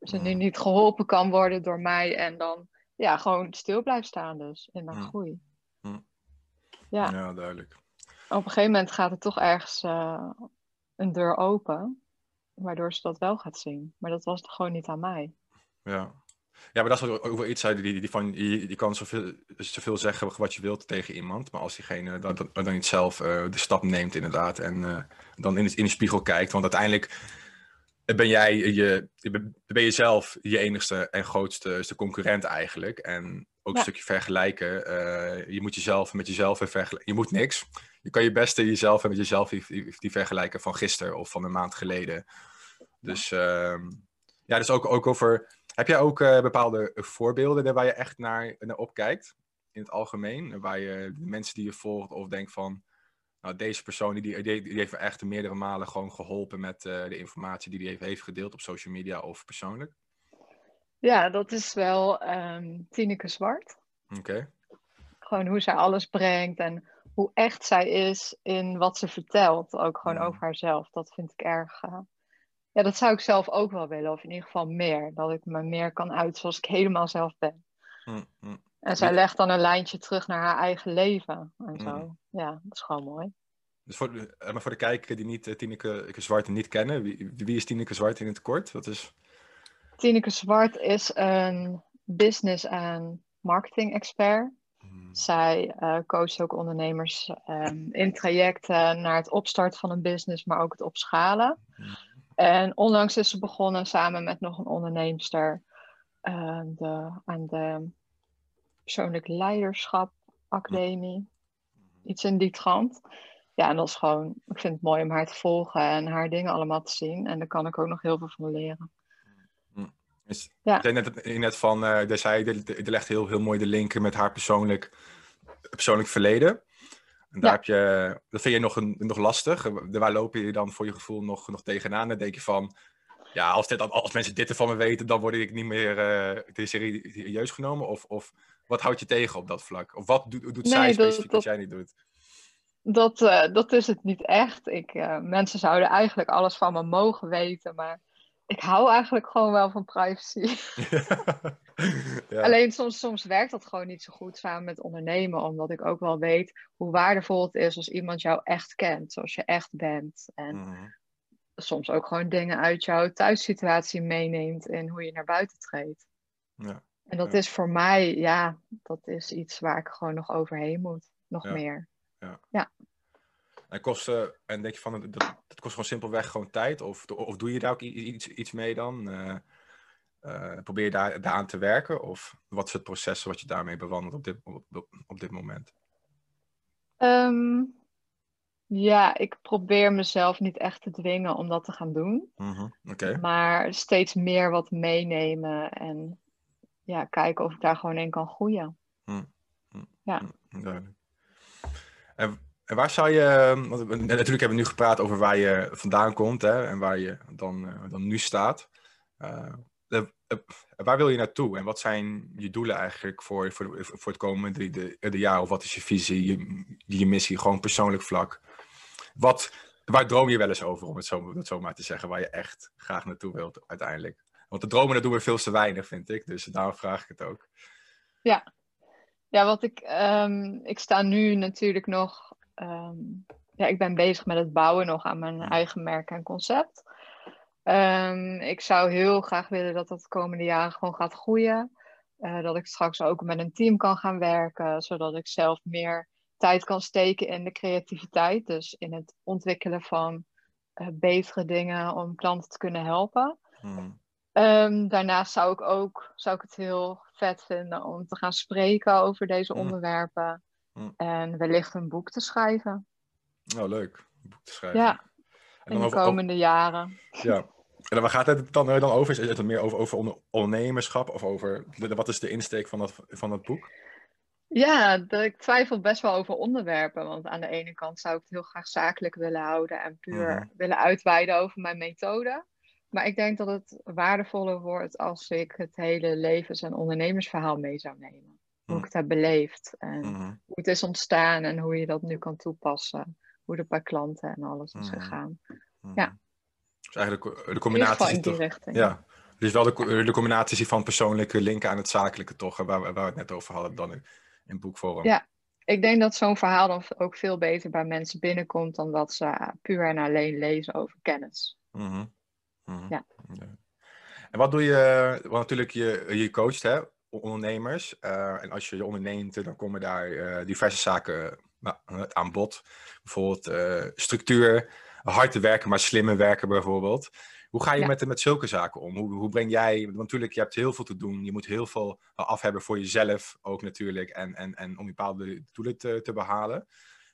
ze nu niet geholpen kan worden door mij. En dan ja, gewoon stil blijft staan dus in haar Hmm. groei. Ja. ja. duidelijk. op een gegeven moment gaat er toch ergens eh, een deur open, waardoor ze dat wel gaat zien. Maar dat was gewoon niet aan mij. Ja. Ja, maar dat is ook ook wel iets uit die, die van, je, je kan zoveel, zoveel zeggen wat je wilt tegen iemand. Maar als diegene dan, dan, dan niet zelf eh, de stap neemt inderdaad. En eh, dan in, de- in de spiegel kijkt. Want uiteindelijk ben jij je, je ben je zelf je enigste en grootste is de concurrent eigenlijk. En ook Ja. een stukje vergelijken. eh, je moet jezelf met jezelf vergelijken. Je moet niks. Je kan je beste jezelf en met jezelf die, die, die vergelijken van gisteren of van een maand geleden. Dus ehm, ja, dus ook, ook over. Heb jij ook eh, bepaalde voorbeelden waar je echt naar, naar opkijkt? In het algemeen? Waar je de mensen die je volgt of denkt van. Nou, deze persoon die, die, die heeft me echt meerdere malen gewoon geholpen met eh, de informatie die hij heeft, heeft gedeeld op social media of persoonlijk. Ja, dat is wel ehm Tineke Zwart. Oké. Gewoon hoe zij alles brengt en hoe echt zij is in wat ze vertelt. Ook gewoon over haarzelf. Dat vind ik erg. eh, ja, dat zou ik zelf ook wel willen. Of in ieder geval meer. Dat ik me meer kan uit zoals ik helemaal zelf ben. Hm, hm. En zij legt dan een lijntje terug naar haar eigen leven. En zo. Mm. Ja, dat is gewoon mooi. Dus voor de, eh, maar voor de kijker die niet, eh, Tineke Zwarte niet kennen, wie, wie is Tineke Zwart in het kort? Wat is... Tineke Zwart is een business- en marketing-expert. Hm, Zij eh coacht ook ondernemers ehm, in trajecten naar het opstarten van een business, maar ook het opschalen. En onlangs is ze begonnen samen met nog een onderneemster eh, de, aan de Persoonlijk Leiderschap Academie. Iets in die trant. Ja, en dat is gewoon, ik vind het mooi om haar te volgen en haar dingen allemaal te zien. En daar kan ik ook nog heel veel van leren. Is, Ja. Zei net, net van, daar zei je, legt heel, heel mooi de linken met haar persoonlijk, persoonlijk verleden. En daar Ja. heb je, dat vind je nog, een, nog lastig. Eh, Waar loop je dan voor je gevoel nog, nog tegenaan? Dan denk je van, ja, als, dit, als mensen dit ervan me weten, dan word ik niet meer serie- serieus genomen. Of, of wat houdt je tegen op dat vlak? Of wat doet, doet zij Nee, dat- specifiek wat jij niet doet? dat, eh, dat is het niet echt. Ik, mensen zouden eigenlijk alles van me mogen weten, maar ik hou eigenlijk gewoon wel van privacy. ja. Alleen soms, soms werkt dat gewoon niet zo goed samen met ondernemen, omdat ik ook wel weet hoe waardevol het is als iemand jou echt kent, zoals je echt bent. En Mhm. soms ook gewoon dingen uit jouw thuissituatie meeneemt en hoe je naar buiten treedt. ja. En dat Ja. is voor mij, ja, dat is iets waar ik gewoon nog overheen moet. Nog Ja. En, kosten, en denk je van, dat, dat kost gewoon simpelweg gewoon tijd? Of, of doe je daar ook iets, iets mee dan? Eh, eh, probeer je daar, daaraan te werken? Of wat is het proces wat je daarmee bewandelt op dit, op, op, dit moment? Ehm, ja, ik probeer mezelf niet echt te dwingen om dat te gaan doen. Mhm, Maar steeds meer wat meenemen en ja, kijken of ik daar gewoon in kan groeien. duidelijk. En, en waar zou je, want we- natuurlijk hebben we nu gepraat over waar je vandaan komt hè, en waar je dan, eh, dan nu staat. Eh, eh, waar wil je naartoe en wat zijn je doelen eigenlijk voor, voor, voor het komende de, de jaar? Of wat is je visie, je, je missie, gewoon persoonlijk vlak? Wat, waar droom je wel eens over, om het zo, maar te zeggen, waar je echt graag naartoe wilt uiteindelijk? Want de dromen, dat doen we veel te weinig, vind ik. Dus daarom vraag ik het ook. Ja, wat ik, ehm, ik sta nu natuurlijk nog, ehm, ja, ik ben bezig met het bouwen nog aan mijn eigen merk en concept. Ehm, ik zou heel graag willen dat dat de komende jaren gewoon gaat groeien. Eh, dat ik straks ook met een team kan gaan werken, zodat ik zelf meer tijd kan steken in de creativiteit. Dus in het ontwikkelen van eh, betere dingen om klanten te kunnen helpen. Hmm. Ehm, daarnaast zou ik ook zou ik het heel vet vinden om te gaan spreken over deze Mm. onderwerpen. Mm. En wellicht een boek te schrijven. Oh, leuk. Een boek te schrijven. Ja, En in de over- komende jaren. Ja. En waar gaat het dan, dan over? Is het meer over, over onder- ondernemerschap of over wat is de insteek van dat, van dat boek? Ja, dat, ik twijfel best wel over onderwerpen. Want aan de ene kant zou ik het heel graag zakelijk willen houden en puur Mhm. willen uitweiden over mijn methode. Maar ik denk dat het waardevoller wordt als ik het hele levens- en ondernemersverhaal mee zou nemen. Hoe Mhm. ik het heb beleefd en Mhm. hoe het is ontstaan en hoe je dat nu kan toepassen. Hoe het bij klanten en alles is Mhm. gegaan. Ja. Dus eigenlijk de combinatie in toch... richting. Ja. Dus wel de, de combinatie van persoonlijke linken aan het zakelijke toch, waar, we- waar we het net over hadden dan in, in boekvorm. Ja. Ik denk dat zo'n verhaal dan ook veel beter bij mensen binnenkomt dan dat ze puur en alleen lezen over kennis. Mhm. Mhm. Ja. En wat doe je, want natuurlijk je, je coacht hè, ondernemers. eh, en als je je onderneemt, dan komen daar eh, diverse zaken eh, aan bod. Bijvoorbeeld eh, structuur, hard te werken, maar slimmer werken bijvoorbeeld. Hoe ga je Ja. met, met zulke zaken om? Hoe, hoe breng jij, want natuurlijk, je hebt heel veel te doen. Je moet heel veel af hebben voor jezelf ook natuurlijk. En, en, en om bepaalde doelen te, te behalen.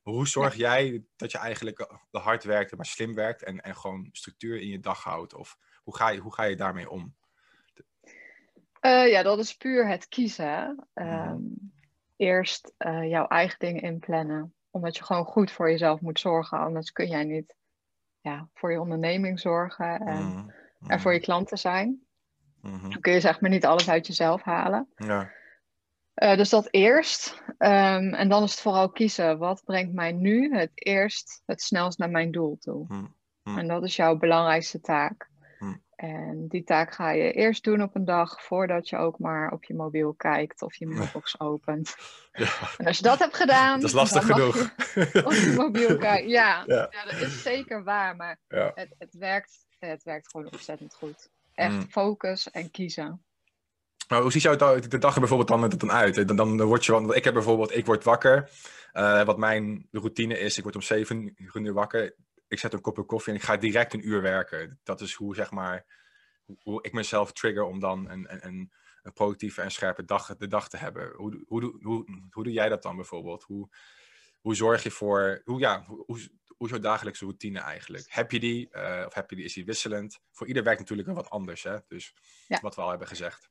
Maar hoe zorg jij dat je eigenlijk hard werkt, maar slim werkt en, en gewoon structuur in je dag houdt? Of hoe ga je, hoe ga je daarmee om? Eh, ja, dat is puur het kiezen. Mhm. Ehm, eerst eh, jouw eigen dingen inplannen. Omdat je gewoon goed voor jezelf moet zorgen. Anders kun jij niet ja, voor je onderneming zorgen en Mhm. er voor je klanten zijn. Mhm. Dan kun je zeg maar niet alles uit jezelf halen. Ja. Eh, dus dat eerst. Ehm, en dan is het vooral kiezen. Wat brengt mij nu het eerst het snelst naar mijn doel toe? Mm, mm. En dat is jouw belangrijkste taak. En die taak ga je eerst doen op een dag voordat je ook maar op je mobiel kijkt of je mailbox opent. ja. En als je dat hebt gedaan, Dat is lastig genoeg. je op je mobiel kijken. Ja, Ja. ja. dat is zeker waar, maar het, het, werkt, het werkt gewoon ontzettend goed. Echt Mm. focus en kiezen. Maar hoe ziet jouw de dag er bijvoorbeeld dan, dan uit? Dan, dan word je, want ik heb bijvoorbeeld, ik word wakker. Eh, wat mijn routine is, ik word om zeven uur wakker. Ik zet een kopje koffie en ik ga direct een uur werken. Dat is hoe, zeg maar, hoe- ik mezelf trigger om dan een, een, een, een productieve en scherpe dag, de dag te hebben. Hoe, hoe, hoe, hoe, doe jij dat dan bijvoorbeeld? Hoe, hoe zorg je voor, hoe, ja, hoe, hoe, jouw dagelijkse routine eigenlijk? Heb je die, eh, of heb je die, is die wisselend? Voor ieder werkt natuurlijk wel wat anders, hè? Dus Ja. wat we al hebben gezegd.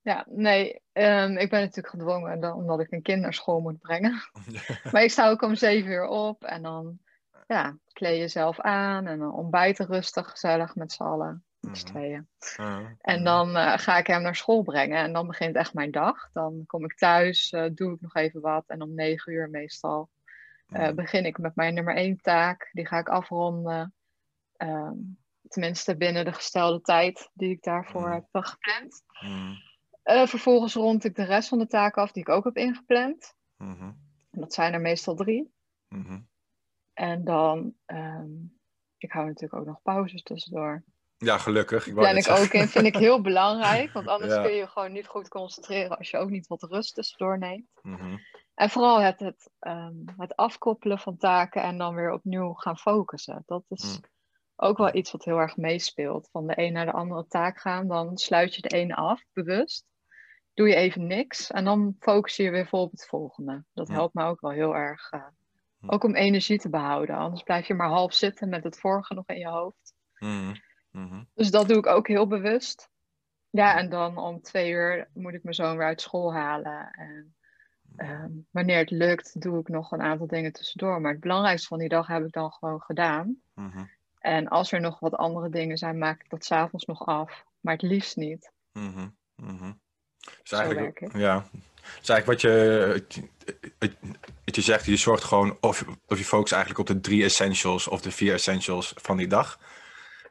Ja, nee, ehm, ik ben natuurlijk gedwongen dan, omdat ik een kind naar school moet brengen. Maar ik sta ook om zeven uur op en dan ja, kleed jezelf aan en dan ontbijten rustig, gezellig met z'n allen, met z'n Mhm. tweeën. Uh, En dan eh, ga ik hem naar school brengen en dan begint echt mijn dag. Dan kom ik thuis, eh, doe ik nog even wat en om negen uur meestal eh, Mhm. begin ik met mijn nummer één taak. Die ga ik afronden. Ehm, tenminste binnen de gestelde tijd die ik daarvoor Mhm. heb gepland. Vervolgens rond ik de rest van de taken af die ik ook heb ingepland. En dat zijn er meestal drie. En dan, ehm, ik hou natuurlijk ook nog pauzes tussendoor. Ja, gelukkig. Ik net ik ook in, vind ik heel belangrijk. Want anders Ja. kun je je gewoon niet goed concentreren als je ook niet wat rust tussendoor neemt. Mhm. En vooral het, het, ehm, het afkoppelen van taken en dan weer opnieuw gaan focussen. Dat is Mm. ook wel iets wat heel erg meespeelt. Van de een naar de andere taak gaan, dan sluit je de ene af, bewust. Doe je even niks en dan focus je weer vol op het volgende. Dat helpt me ook wel heel erg. eh. Ook om energie te behouden. Anders blijf je maar half zitten met het vorige nog in je hoofd. Mhm. Mhm. Dus dat doe ik ook heel bewust. Ja, en dan om twee uur moet ik mijn zoon weer uit school halen. En ehm, wanneer het lukt, doe ik nog een aantal dingen tussendoor. Maar het belangrijkste van die dag heb ik dan gewoon gedaan. Mhm. En als er nog wat andere dingen zijn, maak ik dat s'avonds nog af. Maar het liefst niet. Mhm. Dus eigenlijk, ja. Dus eigenlijk wat je, wat je zegt, je zorgt gewoon of, of je focust eigenlijk op de drie essentials of de vier essentials van die dag.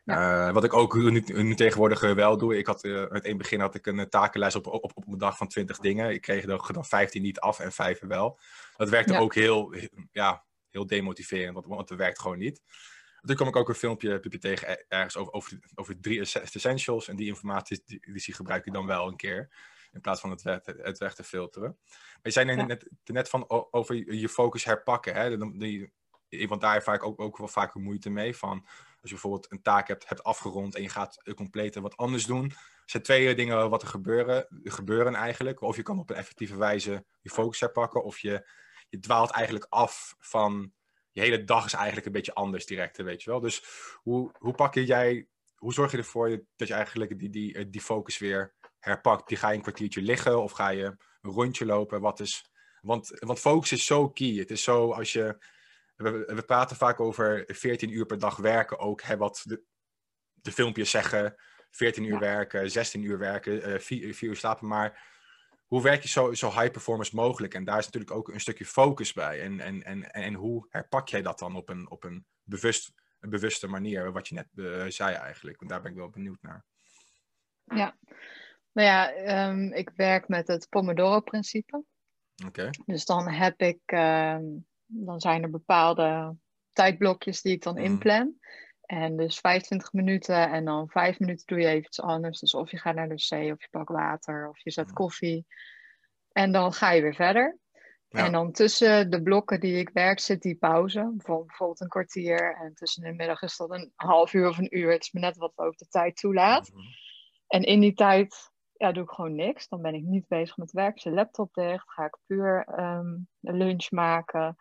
Eh, wat ik ook nu, nu tegenwoordig eh, wel doe. Ik had in het begin had ik een takenlijst op, op, op een dag van 20 dingen. Ik kreeg er dan 15 niet af en 5 wel. Dat werkte Ja. ook heel, ja, heel demotiverend, want, want het werkt gewoon niet. Toen kwam ik ook een filmpje, tegen er- ergens over, over, over drie ess- essentials. En die informatie die, die gebruik ik dan wel een keer. In plaats van het weg, het weg te filteren. Maar je zei net, Ja. net, net van over je focus herpakken. Hè? Want daar vaak ook, ook wel vaak moeite mee. Van als je bijvoorbeeld een taak hebt, hebt afgerond en je gaat compleet wat anders doen. Er zijn twee dingen wat er gebeuren, gebeuren eigenlijk. Of je kan op een effectieve wijze je focus herpakken. Of je, je dwaalt eigenlijk af van je hele dag is eigenlijk een beetje anders direct, weet je wel. Dus hoe, hoe pak je jij, hoe zorg je ervoor dat je eigenlijk die, die, die focus weer herpakt? Die ga je een kwartiertje liggen of ga je een rondje lopen? Wat is, want, want focus is zo key. Het is zo als je, we, we praten vaak over 14 uur per dag werken ook, hè, wat de, de filmpjes zeggen. 14 uur Ja. werken, 16 uur werken, eh 4, uur slapen. Maar hoe werk je zo, zo high performance mogelijk? En daar is natuurlijk ook een stukje focus bij. En, en, en, en hoe herpak jij dat dan op een, op een, bewust, een bewuste manier? Wat je net eh, zei eigenlijk. Want daar ben ik wel benieuwd naar. Ja. Nou ja, ehm, ik werk met het Pomodoro-principe. Oké. Dus dan heb ik, ehm, dan zijn er bepaalde tijdblokjes die ik dan Mhm. inplan. En dus 25 minuten en dan 5 minuten doe je even iets anders. Dus of je gaat naar de wc, of je pakt water, of je zet Mhm. koffie. En dan ga je weer verder. Ja. En dan tussen de blokken die ik werk zit die pauze. Bijvoorbeeld bijvoorbeeld een kwartier. En tussen de middag is dat een half uur of een uur. Het is maar net wat ook de tijd toelaat. Mhm. En in die tijd ja, doe ik gewoon niks. Dan ben ik niet bezig met werk. Is de laptop dicht. Ga ik puur ehm, lunch maken.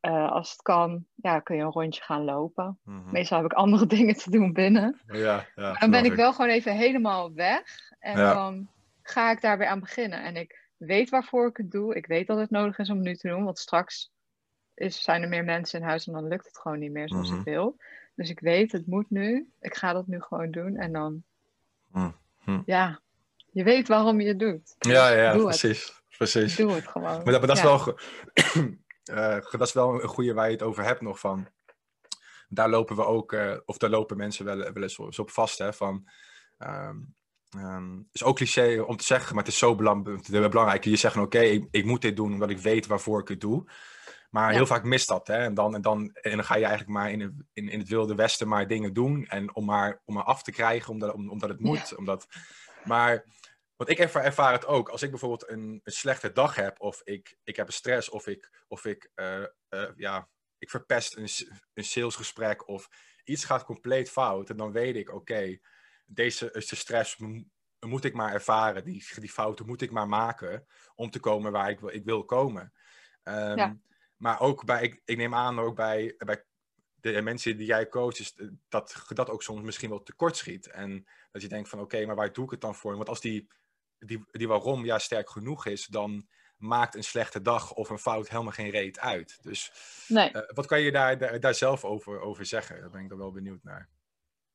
Eh, als het kan, ja, kun je een rondje gaan lopen. Mhm. Meestal heb ik andere dingen te doen binnen. Ja, ja, dan ben ik wel gewoon even helemaal weg. En Ja. dan ga ik daar weer aan beginnen. En ik weet waarvoor ik het doe. Ik weet dat het nodig is om nu te doen. Want straks is, zijn er meer mensen in huis en dan lukt het gewoon niet meer zoals Mhm. ik wil. Dus ik weet, het moet nu. Ik ga dat nu gewoon doen. En dan, Mhm. ja, je weet waarom je het doet. Ja, ja, Doe precies. precies. Doe het gewoon. Maar dat, maar dat, is Ja. wel, eh, dat is wel een goede waar je het over hebt nog van. Daar lopen we ook, eh, of daar lopen mensen wel, wel eens op- vast. Hè, van, ehm, ehm, het is ook cliché om te zeggen, maar het is zo belang, belangrijk. Je zegt, oké, ik, ik moet dit doen omdat ik weet waarvoor ik het doe. Maar Ja. heel vaak mist dat. Hè? En, dan, en, dan, en dan ga je eigenlijk maar in, het- in, in het wilde westen maar dingen doen. En om maar, om maar af te krijgen, omdat, om, omdat het moet. Omdat, maar want ik ervaar, ervaar het ook. Als ik bijvoorbeeld een, een slechte dag heb, of ik, ik heb een stress, of ik, of ik, eh, eh, ja, ik verpest een, een salesgesprek, of iets gaat compleet fout. En dan weet ik, oké, deze is de stress moet ik maar ervaren. Die, die fouten moet ik maar maken om te komen waar ik, wil- ik wil komen. Ehm, Ja. Maar ook bij, ik, ik neem aan, ook bij, bij de mensen die jij coacht, dat dat ook soms misschien wel tekort schiet. En dat je denkt van, oké, maar waar doe ik het dan voor? Want als die, die, die waarom ja sterk genoeg is, dan maakt een slechte dag of een fout helemaal geen reet uit. Dus Nee. eh, wat kan je daar, daar, daar zelf over, over zeggen? Daar ben ik dan wel benieuwd naar.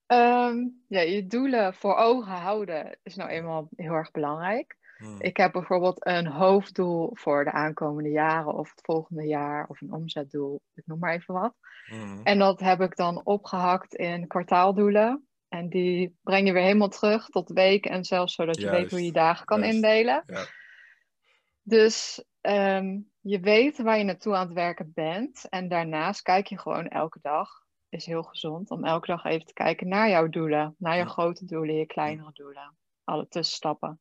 Ehm, ja, je doelen voor ogen houden is nou eenmaal heel erg belangrijk. Mm. Ik heb bijvoorbeeld een hoofddoel voor de aankomende jaren of het volgende jaar of een omzetdoel, ik noem maar even wat. Mm. En dat heb ik dan opgehakt in kwartaaldoelen. En die breng je weer helemaal terug tot weken en zelfs zodat je weet hoe je je dagen kan juist. indelen. Ja. Dus ehm, je weet waar je naartoe aan het werken bent. En daarnaast kijk je gewoon elke dag. Is heel gezond om elke dag even te kijken naar jouw doelen. Naar je Ja. grote doelen, je kleinere doelen. Alle tussenstappen.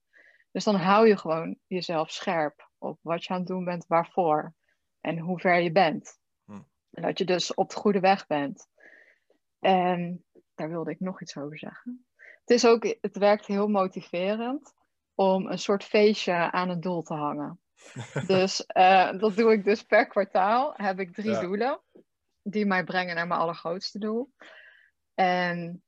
Dus dan hou je gewoon jezelf scherp op wat je aan het doen bent, waarvoor. En hoe ver je bent. Hm. En dat je dus op de goede weg bent. En daar wilde ik nog iets over zeggen. Het, is ook, het werkt heel motiverend om een soort feestje aan het doel te hangen. Dus eh, dat doe ik dus per kwartaal. Heb ik drie Ja. doelen die mij brengen naar mijn allergrootste doel. En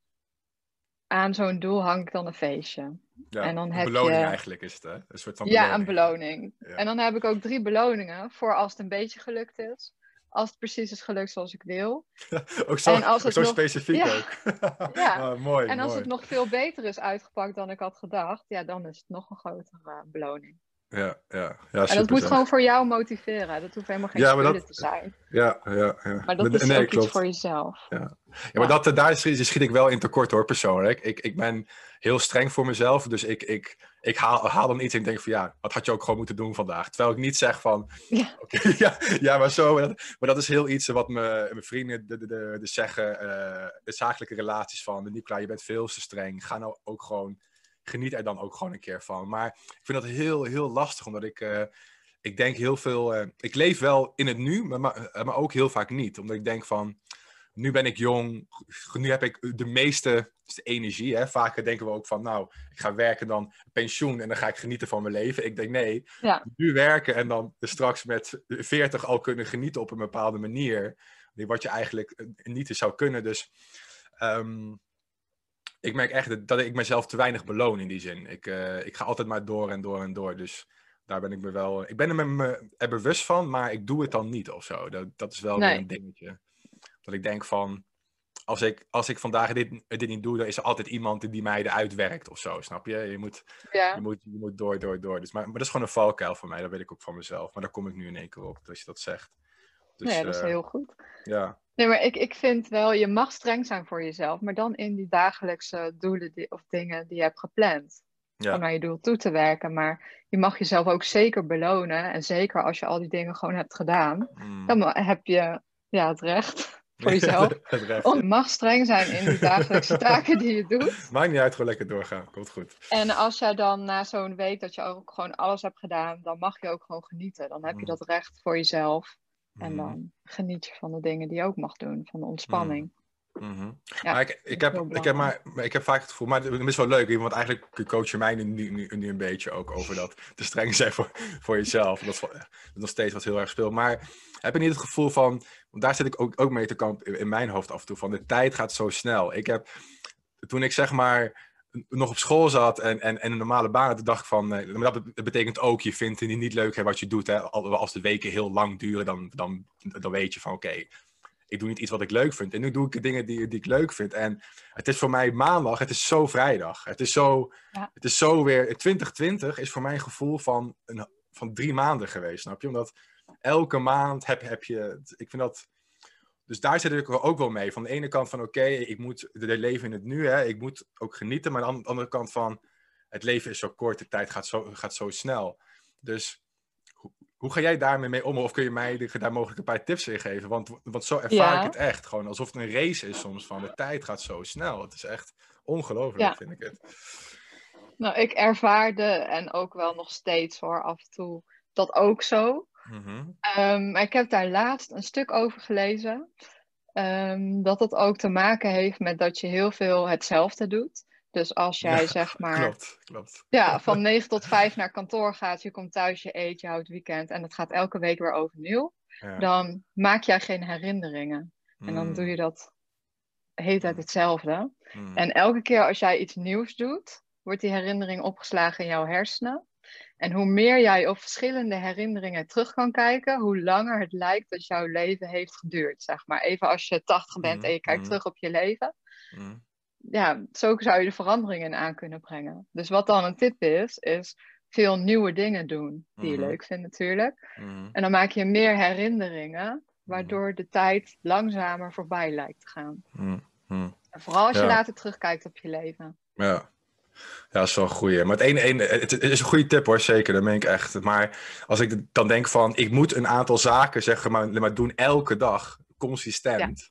aan zo'n doel hang ik dan een feestje. Ja, En dan een heb beloning je- eigenlijk is het, hè? Een soort van Ja, een beloning. Ja. En dan heb ik ook drie beloningen voor als het een beetje gelukt is. Als het precies is gelukt zoals ik wil. ook zo, En als ook het zo nog- specifiek Ja. ook. Ja. Ah, mooi, En als mooi. het nog veel beter is uitgepakt dan ik had gedacht, ja, dan is het nog een grotere eh, beloning. Ja, ja, ja en dat moet gewoon voor jou motiveren. Dat hoeft helemaal geen Ja, maar spelen dat- te zijn. Ja, ja, ja. Maar dat is Nee, ook klopt. iets voor jezelf. Ja, maar dat, daar schiet, schiet ik wel in tekort hoor, persoonlijk. Ik, ik ben heel streng voor mezelf, dus ik, ik, ik haal, haal dan iets en denk van ja, dat had je ook gewoon moeten doen vandaag. Terwijl ik niet zeg van, Ja. ja, ja, maar zo. Maar dat, maar dat is heel iets wat me, mijn vrienden de, de, de, de zeggen, eh, de zakelijke relaties van, Nicola, je bent veel te streng. Ga nou ook gewoon, geniet er dan ook gewoon een keer van. Maar ik vind dat heel, heel lastig, omdat ik... eh, ik denk heel veel. eh, ik leef wel in het nu, maar, maar, eh, maar ook heel vaak niet. Omdat ik denk van. Nu ben ik jong, nu heb ik de meeste energie. Hè? Vaker denken we ook van, nou, ik ga werken dan pensioen en dan ga ik genieten van mijn leven. Ik denk, nee, Ja. nu werken en dan straks met 40 al kunnen genieten op een bepaalde manier. Wat je eigenlijk niet zou kunnen. Dus ehm, ik merk echt dat- dat ik mezelf te weinig beloon in die zin. Ik, eh, ik ga altijd maar door en door en door. Dus daar ben ik me wel. Ik ben er me, er bewust van, maar ik doe het dan niet of zo. Dat, dat is wel weer een dingetje. Dat ik denk van. Als ik, als ik vandaag dit, dit niet doe, dan is er altijd iemand die mij eruit werkt of zo, snap je? Je moet, Ja. je moet, je moet door, door, door. Dus, maar, maar dat is gewoon een valkuil voor mij, dat weet ik ook van mezelf. Maar daar kom ik nu in één keer op, als je dat zegt. Dus, nee, dat is eh, heel goed. ja. Nee, maar ik, ik vind wel, je mag streng zijn voor jezelf, maar dan in die dagelijkse doelen die, of dingen die je hebt gepland. Ja. Om naar je doel toe te werken. Maar je mag jezelf ook zeker belonen. En zeker als je al die dingen gewoon hebt gedaan, Mm. dan heb je ja, het recht voor jezelf. Het recht, Om, ja. mag streng zijn in die dagelijkse taken die je doet. Maakt niet uit, gewoon lekker doorgaan. Komt goed. En als jij dan na zo'n week dat je ook gewoon alles hebt gedaan, dan mag je ook gewoon genieten. Dan heb je Mm. dat recht voor jezelf. En Mhm. dan geniet je van de dingen die je ook mag doen, van de ontspanning. Mhm. Ja, maar ik, ik, heb, ik, heb maar, ik heb vaak het gevoel, maar het is wel leuk, want eigenlijk coach je mij nu, nu, nu, nu een beetje ook over dat te streng zijn voor, voor jezelf. Dat is, nog steeds wat heel erg speelt. Maar heb je niet het gevoel van, want daar zit ik ook, ook mee te kamp in, in mijn hoofd af en toe, van de tijd gaat zo snel. Ik heb, toen ik zeg maar nog op school zat en, en, en een normale baan dacht ik van, eh, maar dat be- dat betekent ook, je vindt het niet leuk hè, wat je doet. Hè. Al- Als de weken heel lang duren, dan, dan, dan weet je van, oké, ik doe niet iets wat ik leuk vind. En nu doe ik de dingen die, die ik leuk vind. En het is voor mij maandag, het is zo vrijdag. Het is zo, Ja. het is zo weer, 2020 is voor mij een gevoel van, een, van drie maanden geweest, snap je? Omdat elke maand heb, heb je, ik vind dat, dus daar zit ik ook wel mee. Van de ene kant van, oké, ik moet de, de leven in het nu, hè, ik moet ook genieten. Maar aan de andere kant van, het leven is zo kort, de tijd gaat zo, gaat zo snel. Dus hoe, hoe ga jij daarmee mee om? Of kun je mij de- daar mogelijk een paar tips in geven? Want, want zo ervaar Ja. ik het echt. Gewoon alsof het een race is soms. Van de tijd gaat zo snel. Het is echt ongelooflijk, Ja. vind ik het. Nou, ik ervaarde en ook wel nog steeds hoor, af en toe dat ook zo. Maar ik heb daar laatst een stuk over gelezen. ehm, dat het ook te maken heeft met dat je heel veel hetzelfde doet. Dus als jij Ja, zeg maar Klopt, klopt. ja, van 9 tot 5 naar kantoor gaat, je komt thuis, je eet, je houdt weekend en het gaat elke week weer overnieuw, Ja. dan maak jij geen herinneringen. En dan Mm, doe je dat de hele tijd hetzelfde. mm, En elke keer als jij iets nieuws doet, wordt die herinnering opgeslagen in jouw hersenen. En hoe meer jij op verschillende herinneringen terug kan kijken, hoe langer het lijkt dat jouw leven heeft geduurd. Zeg maar even als je 80 bent Mhm, en je kijkt mhm. terug op je leven. mm, Ja, zo zou je de veranderingen aan kunnen brengen. Dus wat dan een tip is, is veel nieuwe dingen doen die je Mhm. leuk vindt natuurlijk. Mhm. En dan maak je meer herinneringen, waardoor de tijd langzamer voorbij lijkt te gaan. Mhm. Mhm. En vooral als je Ja. later terugkijkt op je leven. Ja. Ja, dat is wel een goeie. Maar het, ene, ene, het is een goede tip hoor, zeker. Dat meen ik echt. Maar als ik dan denk van, ik moet een aantal zaken zeg maar, maar doen elke dag, consistent.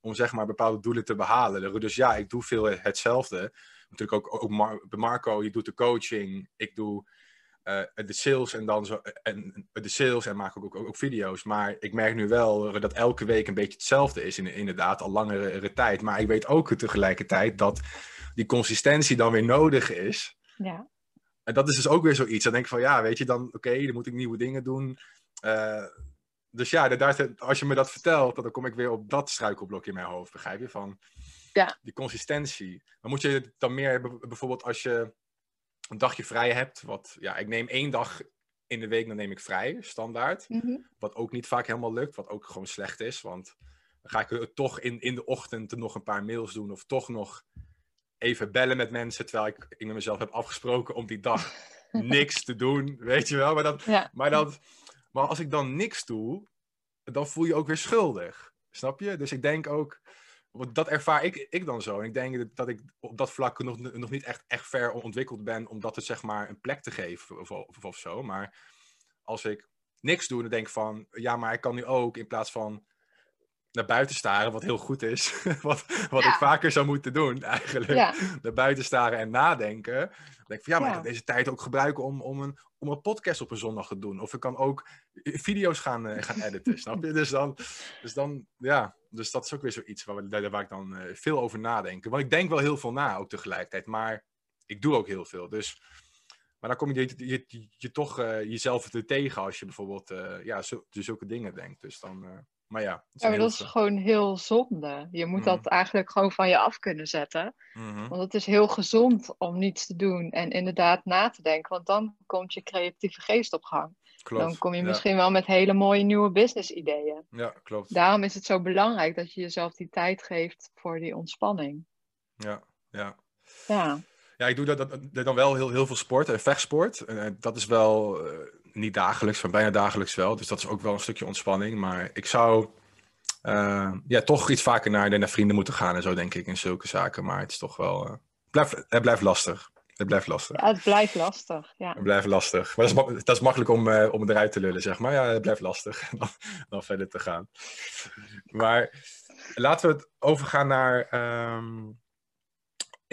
Om zeg maar bepaalde doelen te behalen. Dus ja, ik doe veel hetzelfde. Natuurlijk ook, ook Mar- bij Marco, je doet de coaching. Ik doe eh, de sales en dan zo, en, de sales en maak ook, ook, ook video's. Maar ik merk nu wel dat elke week een beetje hetzelfde is. in- Inderdaad, al langere tijd. Maar ik weet ook tegelijkertijd dat die consistentie dan weer nodig is. Ja, En dat is dus ook weer zoiets. Dan denk ik van, ja, weet je, dan, oké, dan moet ik nieuwe dingen doen. Eh, dus ja, daar- als je me dat vertelt, dan kom ik weer op dat struikelblok in mijn hoofd, begrijp je? Van Ja. die consistentie. Dan moet je dan meer, bijvoorbeeld als je een dagje vrij hebt, wat, ja, ik neem één dag in de week, dan neem ik vrij, standaard. Mhm. Wat ook niet vaak helemaal lukt, wat ook gewoon slecht is. Want dan ga ik toch in, in de ochtend nog een paar mails doen. Of toch nog even bellen met mensen. Terwijl ik, ik met mezelf heb afgesproken om die dag niks te doen. Weet je wel? Maar, dat, ja. maar, dat, maar als ik dan niks doe, dan voel je ook weer schuldig. Snap je? Dus ik denk ook. want Dat ervaar ik, ik dan zo. En ik denk dat- dat ik op dat vlak nog, nog niet echt, echt ver ontwikkeld ben om dat het zeg maar een plek te geven of, of, of zo. Maar als ik niks doe, dan denk ik van, ja, maar ik kan nu ook in plaats van naar buiten staren, wat heel goed is, wat, wat Ja. ik vaker zou moeten doen eigenlijk, Ja. naar buiten staren en nadenken. Dan denk ik van, ja, maar Ja. ik kan deze tijd ook gebruiken om, om, een, om een podcast op een zondag te doen. Of ik kan ook video's gaan, eh, gaan editen, snap je? Dus dan, dus dan, ja, dus dat is ook weer zoiets waar, daar, waar ik dan eh, veel over nadenk. Want ik denk wel heel veel na ook tegelijkertijd, maar ik doe ook heel veel. Dus, maar dan kom je, je, je, toch eh, jezelf er tegen als je bijvoorbeeld eh, ja, zo, dus zulke dingen denkt. Dus dan, eh, maar ja. maar dat is gewoon heel zonde. Je moet Mhm. dat eigenlijk gewoon van je af kunnen zetten. Mhm. Want het is heel gezond om niets te doen en inderdaad na te denken. Want dan komt je creatieve geest op gang. Klopt. Dan kom je Ja. misschien wel met hele mooie nieuwe business ideeën. Ja, klopt. Daarom is het zo belangrijk dat je jezelf die tijd geeft voor die ontspanning. Ja, ja. Ja, Ja, ik doe dat, dat, dat dan wel heel, heel veel sport en vechtsport. Eh, dat is wel eh, niet dagelijks, maar bijna dagelijks wel. Dus dat is ook wel een stukje ontspanning. Maar ik zou eh, ja, toch iets vaker naar, naar vrienden moeten gaan en zo, denk ik, in zulke zaken. Maar het is toch wel... eh, het, blijft, het blijft lastig. Het blijft lastig. ja het blijft lastig. Ja. Het blijft lastig. Maar dat is, ma- dat is makkelijk om, eh, om eruit te lullen, zeg maar. Ja, het blijft lastig dan, dan verder te gaan. Maar laten we het overgaan naar ehm,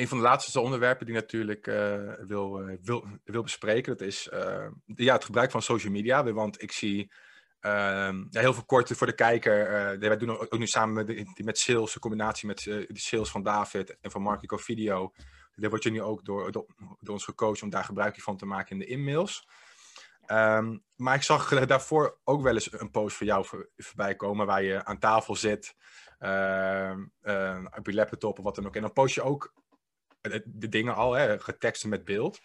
een van de laatste onderwerpen die natuurlijk eh, wil, eh, wil, wil bespreken. Dat is eh, ja, het gebruik van social media. Want ik zie ehm, heel veel kort voor de kijker. wij doen ook, nu samen met, met sales, een combinatie met de sales van David en van Marco Video. Daar word je nu ook door, door, ons gecoacht om daar gebruik van te maken in de e-mails. Ehm, maar ik zag daarvoor ook wel eens een post voor jou voor, voorbij komen waar je aan tafel zit, eh, op je laptop of wat dan ook. En dan post je ook de dingen al, hè, geteksten met beeld.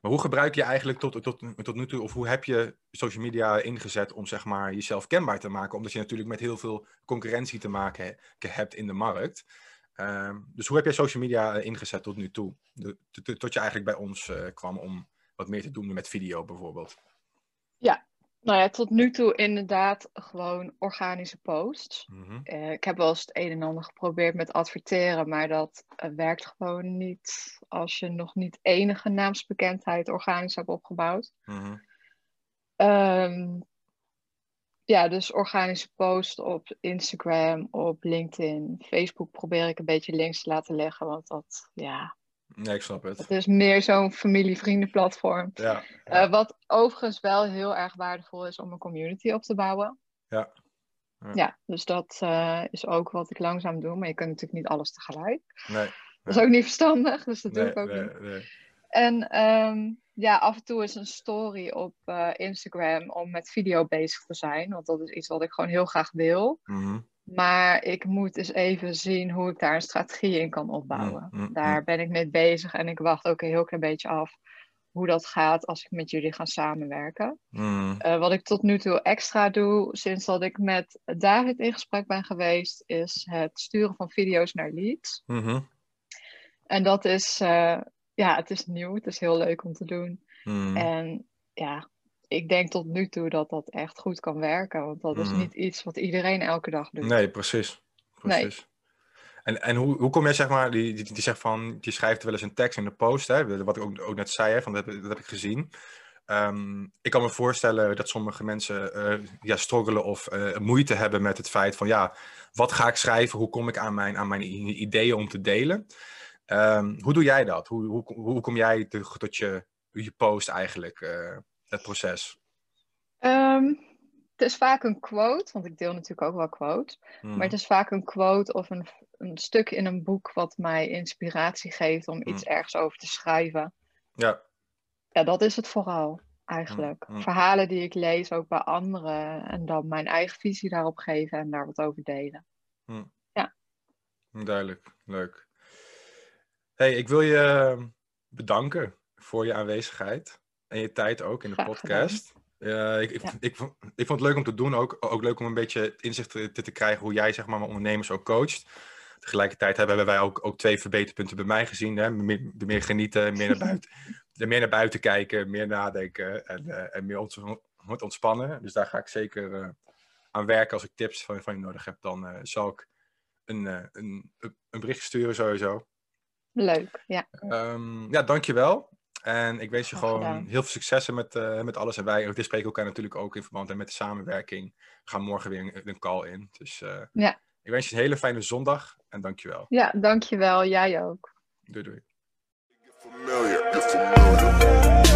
Maar hoe gebruik je eigenlijk tot, tot, tot nu toe, of hoe heb je social media ingezet om zeg maar, jezelf kenbaar te maken? Omdat je natuurlijk met heel veel concurrentie te maken he- hebt in de markt. Ehm, dus hoe heb jij social media eh, ingezet tot nu toe? Tot- je eigenlijk bij ons eh, kwam om wat meer te doen met video bijvoorbeeld. Nou ja, tot nu toe inderdaad gewoon organische posts. Mhm. Eh, ik heb wel eens het een en ander geprobeerd met adverteren, maar dat eh, werkt gewoon niet als je nog niet enige naamsbekendheid organisch hebt opgebouwd. Mhm. Ehm, ja, dus organische posts op Instagram, op LinkedIn, Facebook probeer ik een beetje links te laten leggen, want dat, ja, Nee, ik snap het. dat is meer zo'n familie-vrienden-platform. Ja, Eh, wat overigens wel heel erg waardevol is om een community op te bouwen. Ja. Ja. Ja, dus dat eh, is ook wat ik langzaam doe, maar je kunt natuurlijk niet alles tegelijk. nee. Dat is ook niet verstandig, dus dat doe ik ook nee, niet. nee. En ehm, ja, af en toe is een story op eh, Instagram om met video bezig te zijn, want dat is iets wat ik gewoon heel graag wil. Mhm. Maar ik moet eens even zien hoe ik daar een strategie in kan opbouwen. Mm, mm, Daar ben ik mee bezig en ik wacht ook een heel klein beetje af hoe dat gaat als ik met jullie ga samenwerken. Eh, wat ik tot nu toe extra doe, sinds dat ik met David in gesprek ben geweest, is het sturen van video's naar leads. Mhm. En dat is, eh, ja, het is nieuw, het is heel leuk om te doen. En ja, ik denk tot nu toe dat dat echt goed kan werken. Want dat is Mhm. niet iets wat iedereen elke dag doet. Nee, precies. Nee. precies. En, en hoe, hoe kom jij, zeg maar, die, die, die zegt van, die schrijft wel eens een tekst in de post, hè, wat ik ook, ook net zei, hè, van dat, heb- dat heb ik gezien. Ehm, ik kan me voorstellen dat sommige mensen eh, ja, struggelen of eh, moeite hebben met het feit van, ja, wat ga ik schrijven? Hoe kom ik aan mijn, aan mijn ideeën om te delen? Ehm, hoe doe jij dat? Hoe, hoe, hoe kom jij te- tot je, je post eigenlijk, eh, het proces? Ehm, het is vaak een quote, want ik deel natuurlijk ook wel quotes. Hmm. Maar het is vaak een quote of een, een stuk in een boek wat mij inspiratie geeft om iets ergens over te schrijven. Ja, Ja, dat is het vooral eigenlijk. Mm, mm. Verhalen die ik lees ook bij anderen en dan mijn eigen visie daarop geven en daar wat over delen. Duidelijk, leuk. Hey, ik wil je bedanken voor je aanwezigheid en je tijd ook in de Graag podcast. Ik, ik, Ja. ik, vond, ik vond het leuk om te doen, ook, ook leuk om een beetje inzicht te, te krijgen hoe jij zeg maar, mijn ondernemers ook coacht. Tegelijkertijd hebben wij ook, ook twee verbeterpunten bij mij gezien. Hè? Meer, meer genieten, meer naar buiten, meer naar buiten kijken, meer nadenken en, eh, en meer ont, ont- ontspannen. Dus daar ga ik zeker eh, aan werken. Als ik tips van, van je nodig heb, dan eh, zal ik een, een, een bericht sturen sowieso. Leuk, ja. Ehm, ja, dankjewel. En ik wens je Graag gewoon gedaan. heel veel successen met, eh, met alles. En wij we spreken elkaar natuurlijk ook in verband met de samenwerking. We gaan morgen weer een, een call in. Dus eh, Ja. ik wens je een hele fijne zondag en dankjewel. Ja, dankjewel. Jij ook. Doei doei. Familiar, you're familiar.